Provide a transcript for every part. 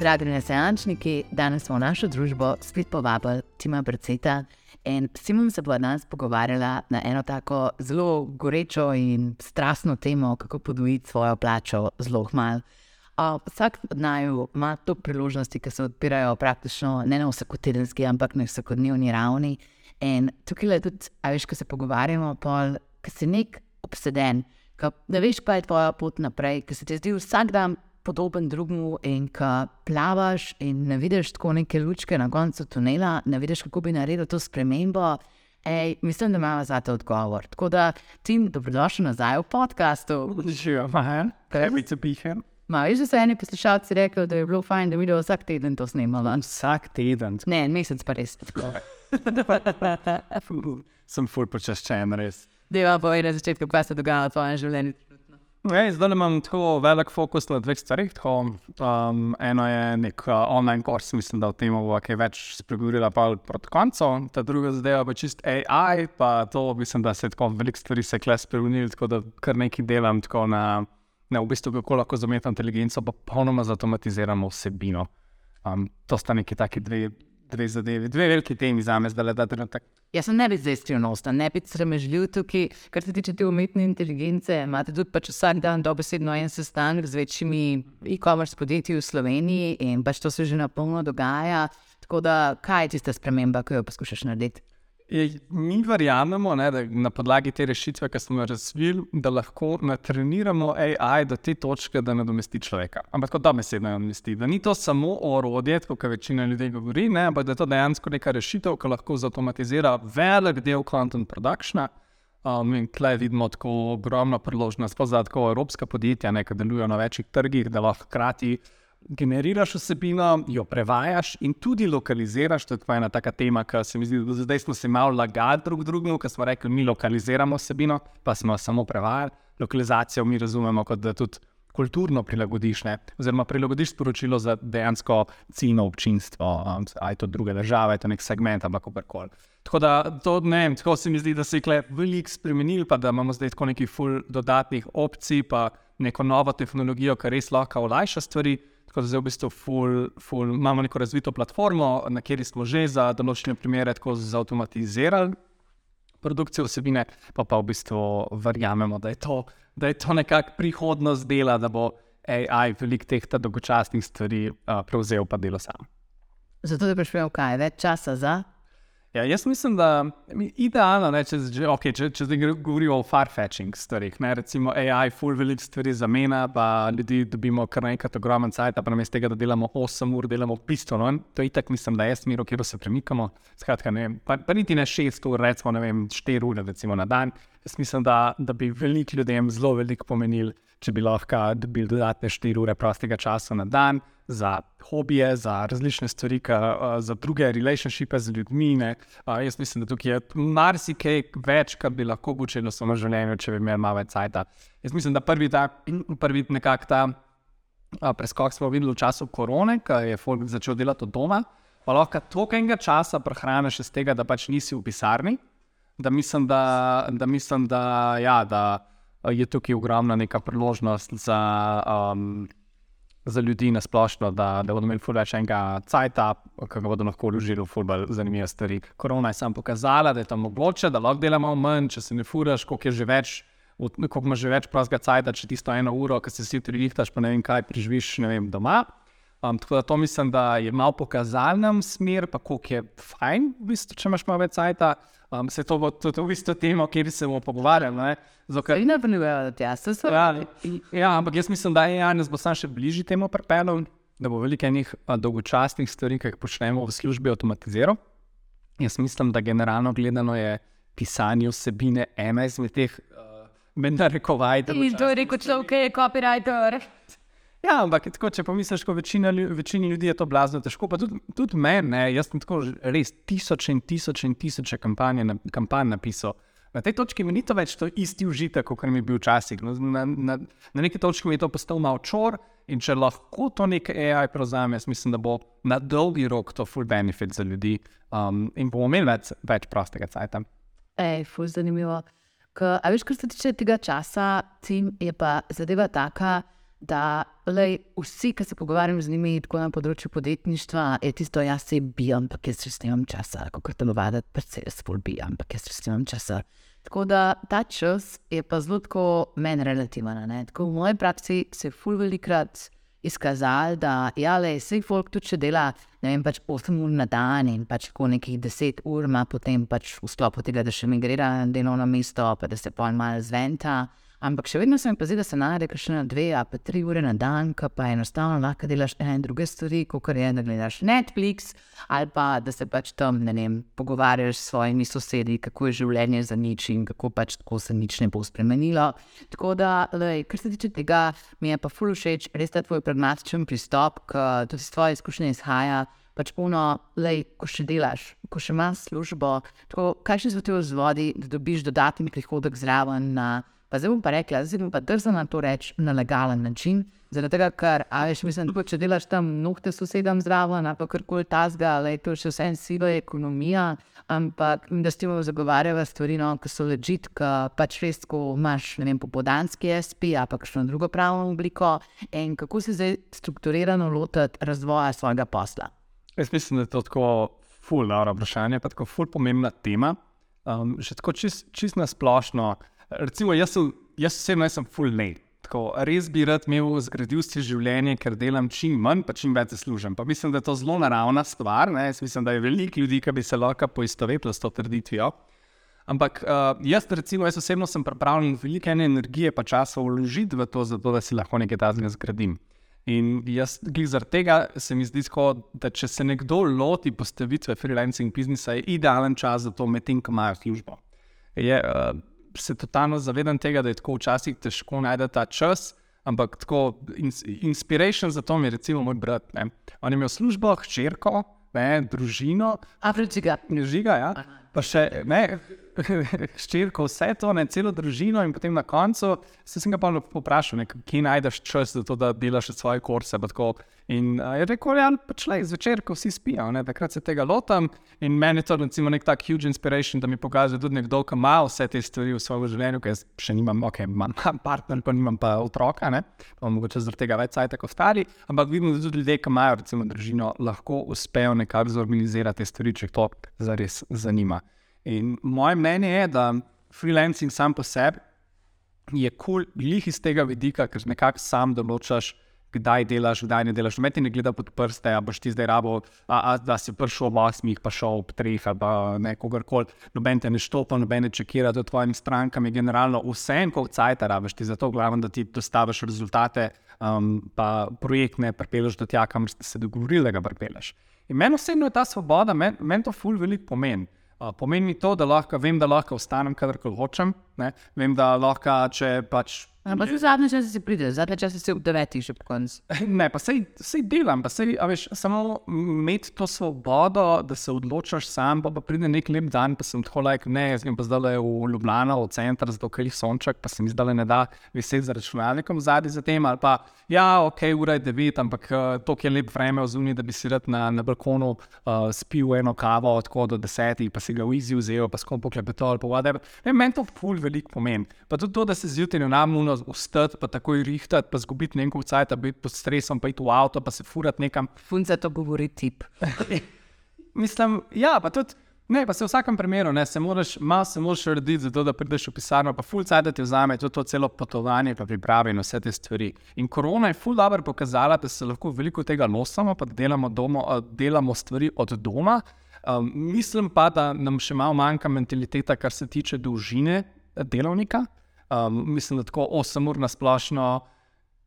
Dragi nasejančniki, danes smo v našo družbo spet povabili Tima Brceta in s Timom se bo danes pogovarjala na eno tako zelo gorečo in strastno temo, kako podvojiti svojo plačo zelo malo. Vsak od naju ima to priložnosti, ki se odpirajo praktično ne na vsakotedenski, ampak na vsakodnevni ravni. In tukaj je tudi, a veš, ko se pogovarjamo, ki si nek obseden, ki ne veš, kaj je tvoja pot naprej, ki se ti zdi vsak dan podoben drugemu in ki plavaš in ne vidiš tako neke lučke na koncu tunela, ne vidiš, kako bi naredil to spremembo. Ej, mislim, da imamo za to odgovor. Tako da, tim, dobrodošli nazaj v podkastu. Živijo, mahen, prebice pihem. Ma, veš, da so eni poslušalci rekli, da je bilo fajn, da vidijo vsak teden to snimalo. Vsak teden. Ne, en mesec pa res. Sem ful počaščen, res. Deva povej na začetku, kaj se dogaja v tvojem življenju. Ej, zdaj imam tako velik fokus na dveh stvareh. Um, eno je nek uh, online kurs, mislim, da o tem bomo kaj več spregovorili proti koncu. Ta druga zadeva pa čist AI, pa to mislim, da se tako veliko stvari se kles spremenili, tako da kar nekaj delam tako na, na v bistvu kako lahko z umetno inteligenco pa popolnoma zautomatiziramo vsebino. Um, to sta neki taki dve dve zadevi, dve veliki temi za me, zdaj le da trenutek. Jaz sem ne bi zdaj skrivnost, ne bi sramežljiv tukaj, kar se tiče te umetne inteligence. Imate tudi pač vsak dan dobesedno en sestanek z večjimi e-commerce podjetji v Sloveniji in pač to se že na polno dogaja. Tako da, kaj je tista sprememba, ki jo poskušaš narediti? Je, mi verjamemo, ne, da na podlagi te rešitve, ki smo jo razvili, da lahko natreniramo AI do te točke, da nadomesti človeka. Ampak kot da besedno nadomesti. Da ni to samo orodje, kot večina ljudi govori, ne, ampak da je to dejansko neka rešitev, ki lahko zautomatizira velik del content productiona. Um, in tukaj vidimo tako ogromno priložnost, za tako evropska podjetja, ki delujejo na večjih trgih, da lahko hkrati generiraš vsebino, jo prevajaš in tudi lokaliziraš. To je ena taka tema, ki se mi zdi, da zdaj smo se malo lagali drug drugemu, ker smo rekli, mi lokaliziramo vsebino, pa smo samo prevajali. Lokalizacijo mi razumemo kot da tudi. Kulturno prilagodiš, ne? oziroma prilagodiš sporočilo za dejansko ciljno občinstvo, um, aj to druge države, aj to nek segment, ampak kako koli. Tako da to ne vem, tako se mi zdi, da se je veliko spremenil, pa da imamo zdaj tako nekaj ful dodatnih opcij, pa neko novo tehnologijo, ki res lahko olajša stvari. Tako da zdaj v bistvu ful, ful, imamo neko razvito platformo, na kateri smo že za določene primere tako zautomatizirali produkcijo vsebine, pa pa v bistvu verjamemo, da je to, da je to nekakšna prihodnost dela, da bo AI velik teh dolgočasnih stvari uh, prevzel pa delo sam. Zato je prišel kaj več časa za Ja, jaz mislim, da je idealno, ne, če, okay, če, če zdaj govorimo o farfetching stvarih. Ne, recimo AI, full veliko stvari zamenja, pa ljudi dobimo kar naenkrat ogromen cajt, pa namesto tega, da delamo 8 ur, delamo pismo. No, to je itak, mislim, da je smer, kjer se premikamo. Skratka, ne, pa, pa niti ne 6 ur, recimo vem, 4 ure recimo, na dan. Jaz mislim, da, da bi veliko ljudem zelo veliko pomenil, če bi lahko dobili dodatne 4 ure prostega časa na dan za hobije, za različne stvari, ka, za druge relationshipe z ljudmi. Uh, jaz mislim, da tukaj je marsikaj več, kar bi lahko učilo samo življenje, če bi imeli malo več cajta. Jaz mislim, da prvi, ta, prvi nekak ta uh, preskok smo videli v času korone, ko je folk začel delati od doma. Pa lahko toliko enega časa prehraniš iz tega, da pač nisi v pisarni. Da mislim, da, da, mislim, da, ja, da je tukaj ogromna neka priložnost za. Um, za ljudi na splošno, da, da bodo imeli več enega cajta, ki ga bodo lahko vložili v fulbol zanimive stvari. Korona je sam pokazala, da je to mogoče, da lahko delamo manj, če se ne furaš, koliko je že več. Ko imaš že več prostega cajta, če tisto eno uro, ki se si ti prihtaš, pa ne vem kaj, preživiš vem, doma. Um, tako da to mislim, da je malo pokazalnem smer, pa koliko je fajn, v bistvu, če imaš malo več cajta. Um, se to bo tudi v bistvu tema, o kateri se bomo pogovarjali. Zakaj ne prenujejo, da ti se ja, ja, ampak jaz mislim, da je Janes bo sam še bližje temu prepelom, da bo veliko enih dolgočasnih stvari, ki jih počnemo v službi, avtomatiziral. Jaz mislim, da generalno gledano je pisanje vsebine ena izmed teh, uh, menda rekovaj. In to je rekel človek, ki je copywriter. Ja, ampak tako, če pomisliš, da večina, večini ljudi je to blazno težko, pa tudi, tudi meni, jaz sem tako res tisoče in tisoče in tisoče kampanj napisal. Na tej točki mi ni to več to isti užitek, kot mi je bil včasih. No, na, na, na neki točki mi je to postal malo čor in če lahko to nekaj AI prevzame, jaz mislim, da bo na dolgi rok to full benefit za ljudi um, in bomo imeli več, več prostega cajta. Ej, full zanimivo. Ko, a veš, kar se tiče tega časa, tim je pa zadeva taka da lej, vsi, ki se pogovarjam z njimi tako na področju podjetništva, je tisto, jaz se bijam, ampak jaz res nimam časa, kot telovaditi, predvsem jaz bolj bijam, ampak jaz res nimam časa. Tako da ta čas je pa zelo tako meni relativen. Tako v moji praksi se je ful velikrat izkazalo, da ja, le, vse folk tudi dela ne vem, pač 8 ur na dan in pač ko nekih 10 ur ima potem pač v sklopu tega, da še migrira na delovno mesto, pa da se pol malo zventa. Ampak še vedno sem pazil, da se najde na dve, a pa tri ure na dan, ki pa enostavno lahko delaš ene in druge stvari, kot je, da gledaš Netflix ali pa da se pač tam ne vem, pogovarjaš s svojimi sosedi, kako je življenje za nič in kako pač tako se nič ne bo spremenilo. Tako da, lej, kar se tiče tega, mi je pa ful všeč, res ta tvoj pragmatičen pristop, ki tudi iz tvoje izkušnje izhaja. Pač puno, lej, ko še delaš, ko še imaš službo, tako, kaj še so ti vzvodi, da dobiš dodatni prihodek zraven na Pa zdaj bom pa rekla, zdaj bom pa drzna na to reči na legalen način. Zaradi tega, ker, veš, mislim, da če delaš tam nohte sosedam zraven, pa kar koli tasga, le to še vse en siva ekonomija, ampak da s tem zagovarjava stvari, no, ki so ležit, ki pač res, ko imaš, ne vem, popodanski SP, a pa kakšno drugo pravno obliko in kako se zdaj strukturirano lotiti razvoja svojega posla. Jaz mislim, da je to tako ful, dobro vprašanje, pa tako ful pomembna tema. Um, že tako čist, čist na splošno. Recimo, jaz sem, jaz osebno sem full late. Tako, res bi rad imel zgradil si življenje, ker delam čim manj, pa čim več služim. Pa mislim, da je to zelo naravna stvar. Ne? Jaz mislim, da je veliko ljudi, ki bi se lahko poistovetili s to trditvijo. Ampak uh, jaz, recimo, jaz osebno sem pripravljen veliko energije in časa vložiti v to, zato, da si lahko nekaj takega zgradim. In jaz, zaradi tega se mi zdi, tako, da če se nekdo loti postavitve freelancing biznisa, je idealen čas za to, medtem ko imajo službo. Je, uh, se totalno zavedam tega, da je tako včasih težko najti ta čas. Ampak tako inspiracijo za to mi je recimo moj brat. Ne. On je imel službo, hčerko, ne, družino. Afrika. Žiga, ja. Pa še ne, ščirko, vse to, ne, celo družino, in potem na koncu se sem ga pa vprašal, kje najdeš čas za to, da delaš svoje kurse. In uh, je rekel, ja, pač le zvečer, ko vsi spijo, ne, takrat se tega lotam. In meni je to recimo nek tak huge inspiration, da mi pokaže, tudi nekdo, ki ima vse te stvari v svojem življenju, ker še nimam, ok, imam partner, pa nimam pa otroka, ne, pa mogoče zaradi tega več sajta kot stari. Ampak vidim, da tudi ljudje, ki imajo recimo družino, lahko uspejo nekako zorganizirati te stvari, če to zares zanima. In moje mnenje je, da freelancing sam po sebi je kul, cool, jih iz tega vidika, ker nekako sam določaš, kdaj delaš, kdaj ne delaš. Meti ne gleda pod prste, a boš ti zdaj rabo, a, a, da si prišel ob 8, pa šel ob 3, pa ne kogarkoli. Noben te ne štopa, noben ne čekira, da tvojim strankam je generalno vse en, kot cajt rabiš ti za to, glavno, da ti dostaviš rezultate, um, pa projekt ne pripeleš do tja, kamor ste se dogovorili, da ga pripeleš. In meni osebno je ta svoboda, meni men to ful veliko pomeni. Pomeni to, da lahko vem, da lahko ostanem, kadarkoli hočem. Ne? Vem, da lahko, če pač Ampak zadnje čase si prideš, zadnje čase si ob devetih že po koncu. Ne, pa sej, sej delam, pa sej, veš, samo imeti to svobodo, da se odločaš sam, pa, pa pride nek lep dan, pa sem tako like, ne, jaz grem pa zdaj v Ljubljano, v center, zato ker je sonček, pa se mi zdaj ne da veseti za računalnikom zadnji za tem, ali pa ja, ok, ura je devet, ampak uh, to je lep vreme ozunji, da bi si rad na, na balkonu uh, spil eno kavo, tako do desetih, pa si ga v izi vzel, pa skom poklepetal, pa whatever. Meni to ful veliko pomeni. Pa tudi to, da se zjutraj navno enostavno vstati, pa takoj rihtati, pa zgubiti nekaj časa, biti pod stresom, pa iti v avto, pa se furati nekam. Funce to govori tip. Mislim, ja, pa tudi. Ne, pa se v vsakem primeru, ne, se moraš, malo se moraš urediti, zato da prideš v pisarno, pa full cajt ti vzame to, to celo potovanje, pa pripravi vse te stvari. In korona je full dobro pokazala, da se lahko veliko tega nosimo, pa da delamo, domo, delamo stvari od doma. Um, mislim pa, da nam še malo manjka mentaliteta, kar se tiče dolžine delovnika. Um, mislim, da tako 8 ur na splošno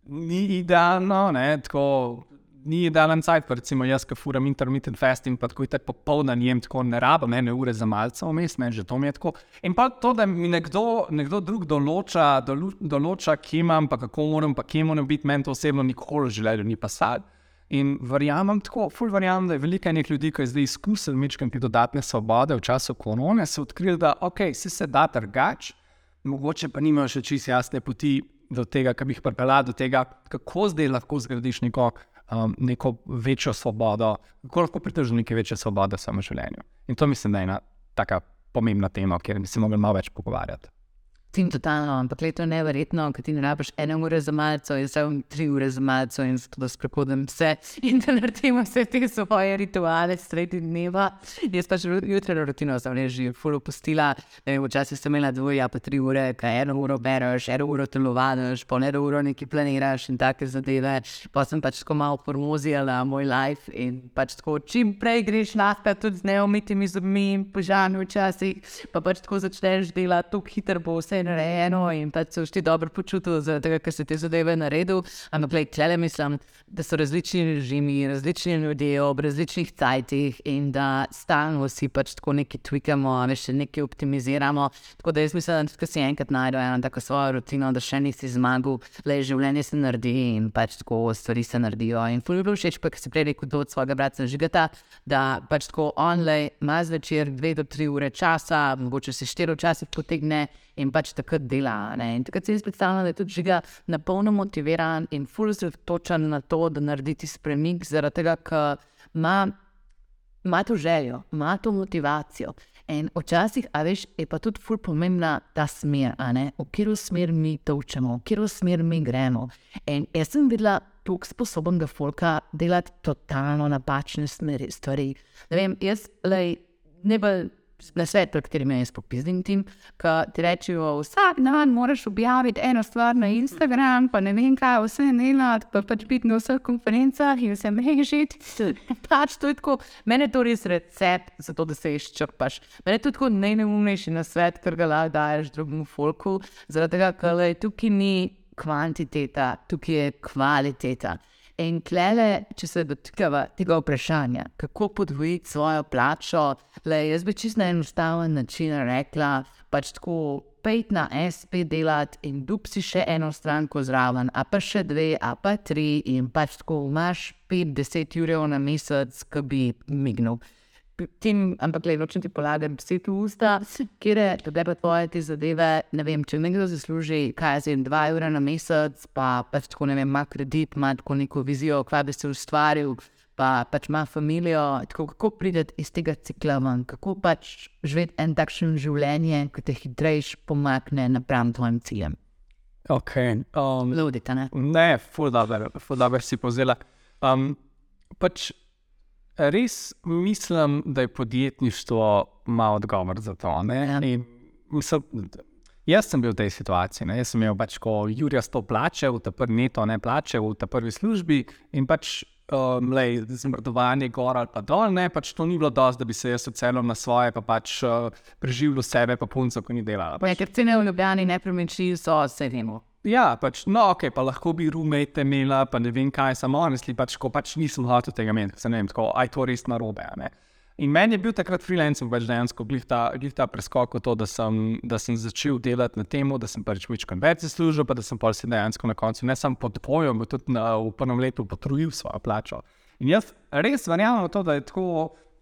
ni idealno, ne, tako ni idealen cajt, recimo jaz, ki furam intermittent fasting, pa tako je tako popoldan jem, tako ne rabim ene ure za malce vmes, meni že to mi je tako. In pa to, da mi nekdo, nekdo drug določa, dolo, določa, kje imam, pa kako moram, pa kje moram biti, meni to osebno nikoli želelo ni pasati. In verjamem tako, ful verjamem, da je veliko enih ljudi, ki je zdaj izkusili mečkam te dodatne svobode v času korone, so odkrili, da ok, se se da trgač mogoče pa nimajo še čisto jasne poti do tega, kar bi jih pripeljal do tega, kako zdaj lahko zgradiš neko, um, neko večjo svobodo, kako lahko do neke večje svobode v življenju. In to mislim, da je ena tako pomembna tema, o kateri bi se lahko malo več pogovarjali. Tim totalno, ampak le to je neverjetno, ker ti ne rabiš ene ure za malce, jaz sem tri ure za malce in zato sprehodim vse in da naredim vse te svoje rituale sredi dneva. Jaz pač jutrajno rutino sem že full opustila, včasih sem imela dve, ja pa tri ure, kaj eno uro bereš, eno uro telovadiš, pol eno uro nekaj planiraš in take zadeve. Pa sem pač tako malo formozijala moj life in pač tako čim prej greš nafta tudi z neomitimi zobmi in požarni včasih, pa pač tako začneš delati, tako hitro bo vse narejeno in pa se ti dobro počutil, tega, ker se te zadeve naredil. Ampak, klele mislim, da so različni režimi, različni ljudje ob različnih cajtih in da stalno vsi pač tako nekaj tweakamo, veš, nekaj optimiziramo. Tako da jaz mislim, da si enkrat najdeš eno tako svojo rutino, da še nisi zmagal, le življenje se naredi in pač tako stvari se naredijo. In fulj bi všeč, pa ker si prej rekel od svojega brata Žigata, da pač tako online ima zvečer dve do tri ure časa, mogoče se štiri včasih potegne in pač takrat dela. Ne? In takrat si jaz predstavljam, da je tudi žiga na polno motiviran in fully točen na to, da naredi ti spremnik, zaradi tega, ker ima, ima to željo, ima to motivacijo. In včasih, a veš, je pa tudi fully pomembna ta smer, v katero smer mi to učemo, v katero smer mi gremo. In jaz sem videla. Tukaj sposobnega folka delati totalno napačne smeri, stvari. Ne vem, jaz, lej, ne bo na svet, pred katerim jaz popizdim tim, ki ti rečejo, vsak dan moraš objaviti eno stvar na Instagram, pa ne vem kaj, vse delati, pa pač biti na vseh konferencah in vse mrežiti. Pač to je tako, meni je to res recept za to, da se izčrpaš. Meni je to tako najneumnejši na svet, ker ga lahko daješ drugemu folku, zaradi tega, ker tukaj ni kvantiteta, tukaj je kvaliteta. In klele, če se dotikava tega vprašanja, kako podvojiti svojo plačo, le jaz bi čisto na enostaven način rekla, pač tako pet na SP delati in dub si še eno stranko zraven, a pa še dve, a pa tri, in pač tako imaš 5-10 ur na mesec, ki bi mignil tim, ampak le nočem ti polagati besed v usta, kjer je tebe pa tvoje te zadeve. Ne vem, če nekdo zasluži, kaj je zdaj, dva evra na mesec, pa pač tako ne vem, ima kredit, ima tako neko vizijo, kva bi se ustvaril. Pa pač ima družino, kako prideti iz tega cikla ven, kako pač živeti en takšen življenje, ki te hitreje pomakne napram tvojim ciljem. Ok, um, Ludite, ne? Ne, fudaber si povzela. Um, pač res mislim, da je podjetništvo malo odgovor za to. Ja. Mislim, jaz sem bil v tej situaciji. Ne? Jaz sem imel pač, ko Jurija sto plače, v ta prvi neto ne plače, v ta prvi službi in pač. Um, Zmrdovanje gor ali pa dol, ne, pač to ni bilo dosti, da bi se jaz odselil na svoje, pa pač uh, preživel sebe, pa punco, ko ni delala. Pač... Ja, ker cene v Ljubljani nepremični so, se vemo. Ja, pač, no, ok, pa lahko bi rumete imela, pa ne vem kaj, samo honestly, pač, ko pač nisem hotel tega imeti, se ne vem, tako, aj to res narobe. In meni je bil takrat freelancer, pač dejansko glih ta, ta preskok v to, da sem, da sem začel delati na tem, da sem pač več konverzij služil, pa da sem pač dejansko na koncu ne samo pod pojem, ampak tudi na, v prvem letu potrudil svojo plačo. In jaz res verjamem v to, da je tako,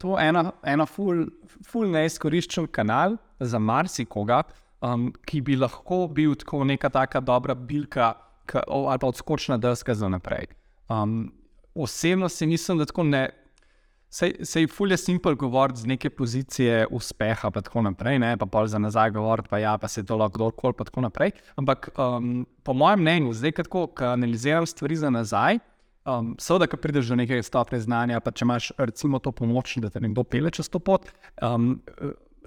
to ena, ena full, full neizkoriščen kanal za marsikoga um, ki bi lahko bil tako neka taka dobra bilka ka, ali pa odskočna deska za naprej. Um, osebno si mislim, da tako ne. Se je fulje simpel govoriti z neke pozicije uspeha, pa tako naprej, ne? pa pol za nazaj govoriti, pa ja, pa se to lahko kdorkoli, pa tako naprej. Ampak um, po mojem mnenju, zdaj, ko analiziram stvari za nazaj, um, seveda, ko prideš do nekega stopnja znanja, pa če imaš recimo to pomoč, da te nekdo pele čez to pot. Um,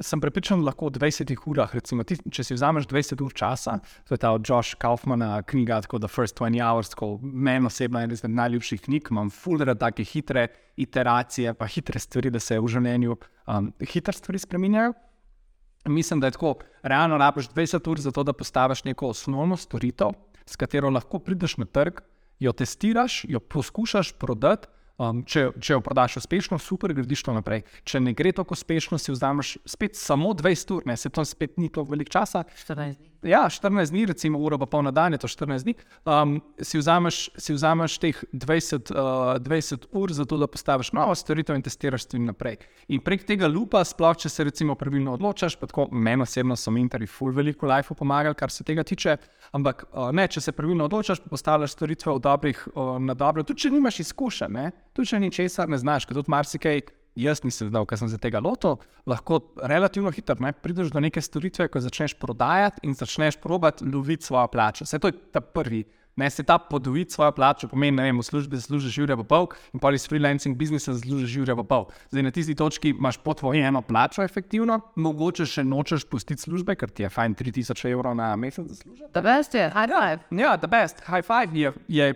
sem prepričan, da lahko v 20 urah, recimo, ti, če si vzameš 20 ur časa, to je ta od Josh Kaufmana knjiga, tako The First 20 Hours, ko meni osebno je ena izmed najljubših knjig, imam fulera take hitre iteracije, pa hitre stvari, da se v življenju um, hitre stvari spremenjajo. Mislim, da je tako, realno rabiš 20 ur za to, da postaviš neko osnovno storitev, s katero lahko prideš na trg, jo testiraš, jo poskušaš prodati. Um, če, če jo prodaš uspešno, super, gradiš to naprej. Če ne gre tako uspešno, si vzameš spet samo 20 ur, ne se to spet ni tako veliko časa. 14 dni. Ja, 14 dni, recimo uro pa pol na dan, je to 14 dni. Um, si, vzameš, si vzameš teh 20, uh, 20 ur za to, da postaviš novo storitev in testiraš stvari naprej. In prek tega lupa, sploh če se recimo pravilno odločaš, pa tako meni osebno so mentori ful veliko life pomagali, kar se tega tiče. Ampak uh, ne, če se pravilno odločaš, postavljaš storitve v dobrih, uh, na dobro, tudi če nimaš izkušenj tudi če ni česar, ne znaš, tudi marsikaj jaz nisem znal, ker sem se tega lotil, lahko relativno hitro ne, prideš do neke storitve, ko začneš prodajati in začneš probati loviti svojo plačo. Vse to je ta prvi. Ne se ta podvojiti svojo plačo, pomeni, da v službi zaslužiš življenje v pol, in pa iz freelancing biznisa zaslužiš življenje v pol. Zdaj na tisti točki imaš potvojeno plačo, efektivno, mogoče še nočeš pustiti službe, ker ti je fajn 3000 evrov na mesec zaslužiti. The best je, high five. Ja, the best, high five je, je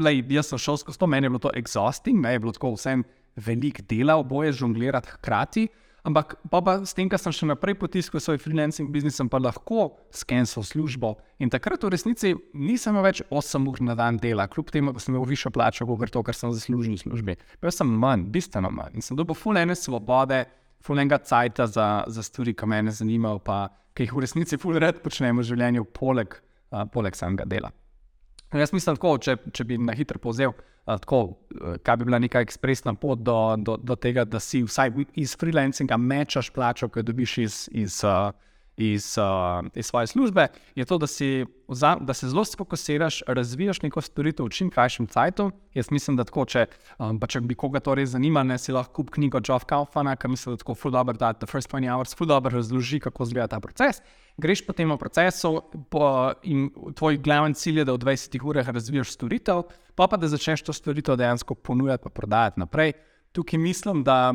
lej, jaz sem šel skozi to, meni je bilo to exhausting, ne je bilo tako vsem velik dela, oboje žonglirati hkrati. Ampak pa, pa s tem, kar sem še naprej potiskal svoj freelancing biznis, pa lahko skenil službo. In takrat v resnici nisem več 8 ur na dan dela, kljub temu, da sem imel višjo plačo, kot to, kar sem zaslužil v službi. Bil sem manj, bistveno manj. In sem dobil fulene svobode, fulenega cajta za, za stvari, ki me zanimajo, pa ki jih v resnici fulenet počnemo v življenju, poleg, uh, poleg samega dela. In jaz mislim, tako, če, če bi na hitro povzel tako, kaj bi bila neka ekspresna pot do, do, do tega, da si vsaj iz freelancinga mečaš plačo, ki jo dobiš iz, iz, iz, iz svoje službe, je to, da, si, da se zelo fokusiraš, razvijaš neko storitev v čim krajšem času. Jaz mislim, da tako, če, pa če bi koga to res zanimalo, ne si lahko kup knjigo Geoff Kaufmana, ki misli, da tako full dobro da The First 20 Hours, full dobro razloži, kako izgleda ta proces. Greš po tem procesu po, in tvoj glavni cilj je, da v 20 urah razvijaš storitev, pa pa da začneš to storitev dejansko ponujati in prodajati naprej. Tukaj mislim, da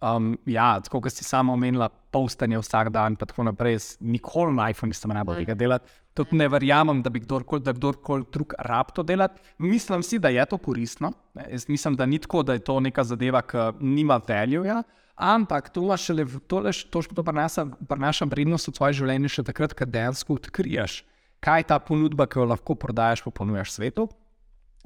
Um, ja, tako kot si sama omenila, postanje vsak dan, pa tako naprej. Nikoli na iPhonu nisem najbolj tega delati. Tudi ne verjamem, da bi kdorkoli kdor drug rab to delati. Mislim si, da je to koristno. Jaz mislim, da ni tako, da je to neka zadeva, ki nima value. Ja? Ampak to imaš šele v tole, to, to prenaša vrednost v tvoje življenje še takrat, ko dejansko odkriješ, kaj je ta ponudba, ki jo lahko prodajaš, pa ponujaš svetu.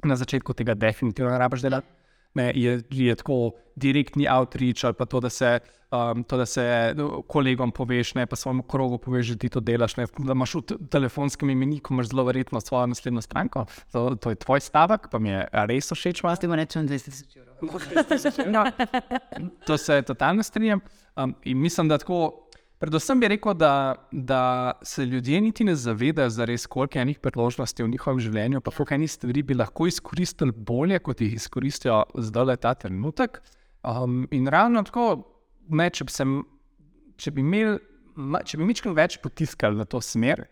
Na začetku tega definitivno rabiš delati ne, je, je tako direktni outreach ali pa to, da se, um, to, da se no, kolegom poveš, ne pa svojemu krogu poveš, da ti to delaš. Ne, da imaš v telefonskem imeniku, zelo verjetno svojo naslednjo stranko. To, to je tvoj stavek, pa mi je res všeč. Ti imaš rečeno 20 evrov. to se totalno strinjam. Um, in mislim, da tako. Predvsem bi rekel, da, da se ljudje niti ne zavedajo, res, koliko enih priložnosti v njihovem življenju, pa koliko enih stvari bi lahko izkoristili bolje, kot jih izkoristijo zdaj le ta trenutek. Um, in ravno tako, ne, če, bi sem, če bi imeli, če bi mi več potiskali na to smer,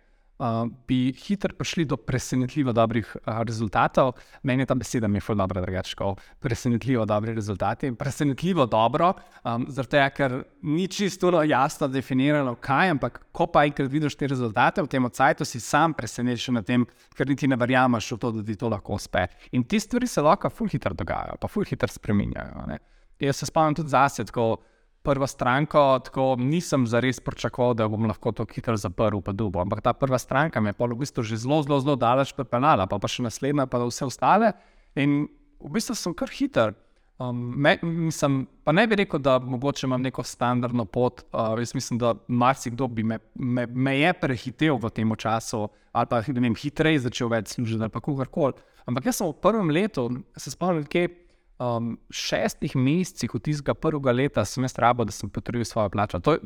uh, bi hitro prišli do presenetljivo dobrih uh, rezultatov. Meni je ta beseda, mi je zelo dobro, drugačko. Presenetljivo dobri rezultati. Presenetljivo dobro, um, zato je, ker ni čisto jasno definirano, kaj, ampak ko pa enkrat vidiš te rezultate v tem odsajtu, si sam presenečen nad tem, ker niti ne verjameš v to, da ti to lahko uspe. In ti stvari se lahko ful hitro dogajajo, pa ful hitro spremenjajo. Jaz se spomnim tudi zase, ko prvo stranko, tako nisem zares pričakoval, da bom lahko to hitro zaprl, pa dubo. Ampak ta prva stranka me je v bistvu že zelo, zelo, zelo daleč pripeljala, pa, pa še naslednja, pa vse ostale. In v bistvu sem kar hiter. Um, me, mislim, pa ne bi rekel, da mogoče imam neko standardno pot. Uh, jaz mislim, da marsikdo bi me, me, me je prehitel v tem času, ali pa vem, hitreje začel več služiti, ali pa kakorkoli. Ampak jaz sem v prvem letu, se spomnim, kaj um, šestih mesecih od tistega prvega leta sem jaz rabo, da sem potreboval svojo plačo. To,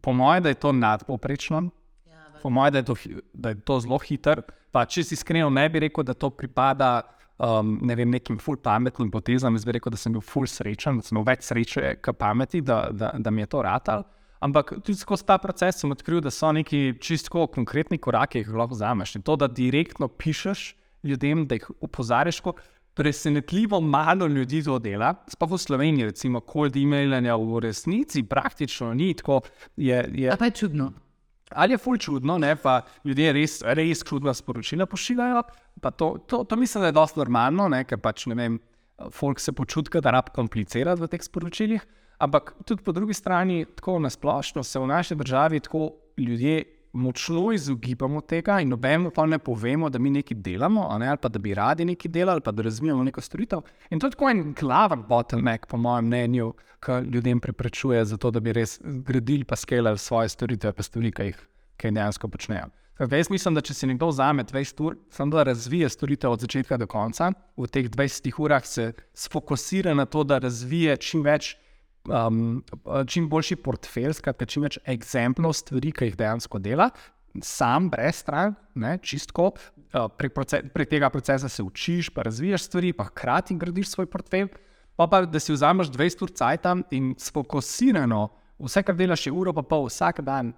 po mojem, da je to nadpoprečno, ja, po mojem, da, da je to zelo hiter. Pa, če si iskreno, ne bi rekel, da to pripada um, ne vem, nekim ful pametnim potezam. Jaz bi rekel, da sem bil ful srečen, da sem imel več sreče, kot pameti, da, da, da mi je to ratal. Ampak tudi skozi ta proces sem odkril, da so neki čisto konkretni koraki, ki jih lahko vzameš. In to, da direktno pišeš ljudem, da jih opozarjaš, presenetljivo malo ljudi to dela, sploh v Sloveniji, recimo, cold emailanja v resnici praktično ni tako. Je, je, pa je čudno. Ali je fulj čudno, ne? pa ljudje res, res čudna sporočila pošiljajo. To, to, to mislim, da je dosti normalno, ne? ker pač ne vem, folk se počutka, da rab komplicirati v teh sporočilih. Ampak tudi po drugi strani, tako nasplošno se v naši državi tako ljudje močno izogibamo tega in nobeno pa ne povemo, da mi nekaj delamo, ne, ali pa da bi radi nekaj delali, ali pa da razvijamo neko storitev. In to je tako en glaven bottleneck, po mojem mnenju, ki ljudem preprečuje, zato, da bi res gradili pa skelali svoje storitve, pa stvari, ki jih, jih dejansko počnejo. Jaz mislim, da če si nekdo vzame 20 ur, samo da razvije storitev od začetka do konca, v teh 20 urah se fokusira na to, da razvije čim več um, čim boljši portfelj, skratka, čim več eksemplov stvari, ki jih dejansko dela, sam, brez strank, čistko. Uh, prek, proces, prek tega procesa se učiš, pa razvijaš stvari, pa hkrati gradiš svoj portfelj. Pa pa da si vzameš 20 ur cajt in sfokusirano, vse, kar delaš, je uro pa pol vsak dan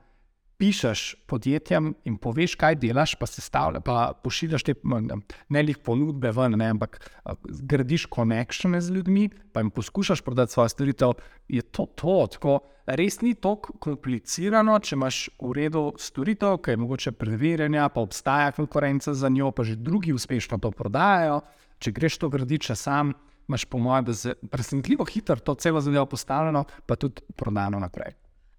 pišeš podjetjem in poveš, kaj delaš, pa se stavlja, pa pošiljaš te ne le ponudbe ven, ne, ampak gradiš konekšne z ljudmi, pa jim poskušaš prodati svoje storitev, je to to. Tako, res ni tako komplicirano, če imaš v redu storitev, ki je mogoče preverjanja, pa obstaja konkurenca za njo, pa že drugi uspešno to prodajajo. Če greš to graditi sam, imaš po mojem, da je presenetljivo hitro to celo zadevo postavljeno, pa tudi prodano naprej.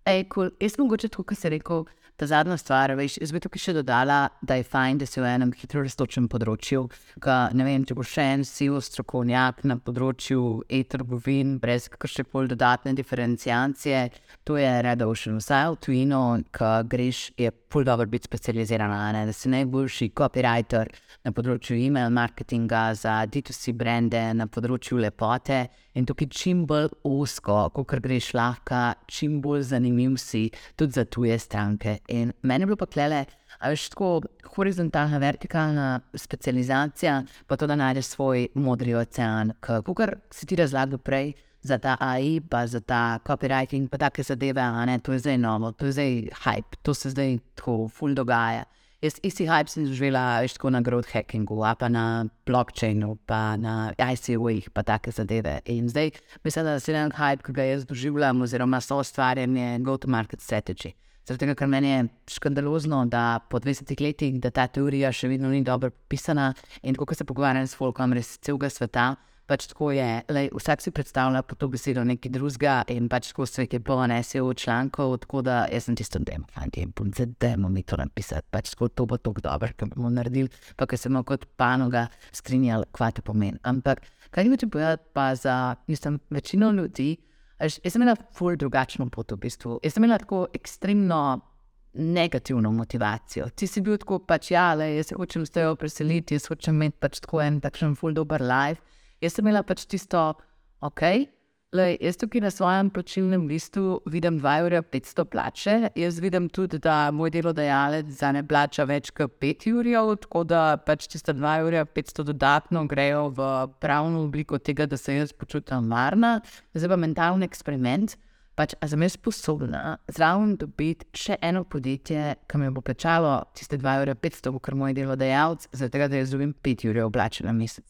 Ej, cool. Jaz mogoče tako, kot si rekel, ta zadnja stvar. Veš, jaz bi tukaj še dodala, da je fajn, da si v enem hitro raztočem področju. Ka, ne vem, če bo še en sil strokovnjak na področju e-trgovin, brez kakršne koli dodatne diferencijacije, to je Red Ocean. Vsaj v tujino, ki greš, je pol dobro biti specializiran, ne? da si najboljši copywriter na področju e-mail marketinga, za D2C brende, na področju lepote. In tukaj čim bolj usko, kot greš lahko, čim bolj zanimiv si tudi za tuje stranke. In meni je bilo pa klele, a veš tako horizontalna, vertikalna specializacija, pa to, da najdeš svoj modri ocean, kot si ti razlagal prej. Za ta AI, pa za ta copywriting, pa take zadeve, a ne, to je zdaj novo, to je zdaj hype, to se zdaj tako ful dogaja. Jaz isti hype sem živela več tako na growth hackingu, pa na blockchainu, pa na ICO-jih, pa take zadeve. In zdaj mislim, da se en hype, ki ga jaz doživljam, oziroma so ustvarjanje go-to-market strategy. Zaradi tega, ker meni je škandalozno, da po 20 letih, da ta teorija še vedno ni dobro pisana in ko se pogovarjam s folkom res celega sveta, pač tako je, lej, vsak si predstavlja po to besedo nekaj drugega in pač tako se je bilo NSO člankov, tako da jaz sem tisto demo, fanti, in punce, demo mi to napisati, pač tako to bo tako dobro, ker bomo naredili, pa ker se bomo kot panoga strinjali, kva to pomeni. Ampak, kaj mi ti povedati pa za, mislim, večino ljudi, jaz sem imela ful drugačno pot v bistvu, jaz sem imela tako ekstremno negativno motivacijo. Ti si bil tako pač, ja, le, jaz se hočem s tejo preseliti, jaz hočem imeti pač tako en takšen ful dober life, Jaz sem imela pač tisto, ok. Lej, jaz tukaj na svojem plačilnem listu vidim 2,500 plače. Jaz vidim tudi, da moj delodajalec za ne plača več kot 5 ur, tako da pač tiste 2,500 dodatno grejo v pravno obliko tega, da se jaz počutim varna. Zdaj pa mentalni eksperiment. Pač, a sem jaz sposobna zraven dobiti še eno podjetje, ki mi bo plačalo tiste 2,500 ur, kar moj delodajalec, zato da jaz dobim 5 ur oblačen na mesec.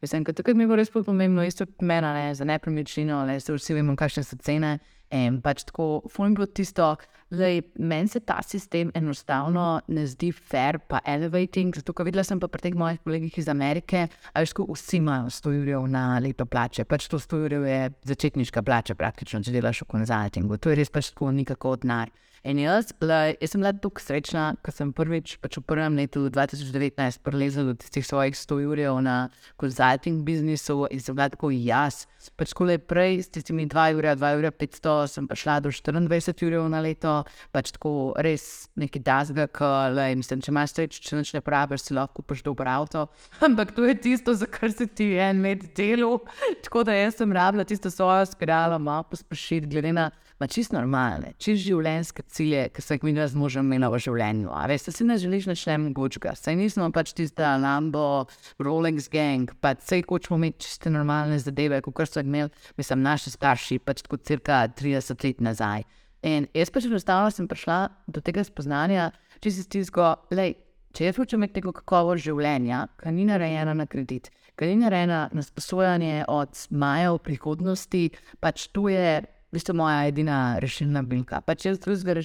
Mislim, da tukaj mi bo res pomembno, isto kot meni, ne, za nepremičnino, da se vsi vemo, kakšne so cene. In pač tako, fujn bo tisto, da meni se ta sistem enostavno ne zdi fair, pa elevating. Zato, ker videla sem pa pri teh mojih kolegih iz Amerike, da vsi imajo 100 ur na leto plače. Pač to 100 ur je začetniška plača, praktično, če delaš v konzultingu. To je res pač tako, nikako od nar. In jaz, le, jaz sem bila tako srečna, ker sem prvič pač v prvem letu 2019 prelezel do tistih svojih 100 ur na konzulting biznisu in sem bila tako jaz. Pač ko le prej, s tistimi 2 ure, 2 ure 500, sem prišla do 24 ur na leto, pač tako res neki dazga, ki mislim, če imaš sreč, če noč ne praviš, si lahko kupiš dober avto. Ampak to je tisto, za kar se ti en med delu. Tako da jaz sem rabila tisto svojo spiralo, malo pospešiti, glede na ma čist normalne, čist življenjske cilje, ki se jih mi z možem imela v življenju. Veš, se ne želiš več ne mogočega, saj nismo pač tista Lambo, Rolex gang, pa sej hočemo imeti čiste normalne zadeve, kot so imeli, mislim, naši starši, pač tako cirka 30 let nazaj. In jaz pač enostavno sem prišla do tega spoznanja, če si stisko, lej. Če jaz hočem imeti neko kakovost življenja, ki ni narejena na kredit, ki ni narejena na sposojanje od maja v prihodnosti, pač to je bistvu moja edina rešilna bilka. Pač jaz drugega,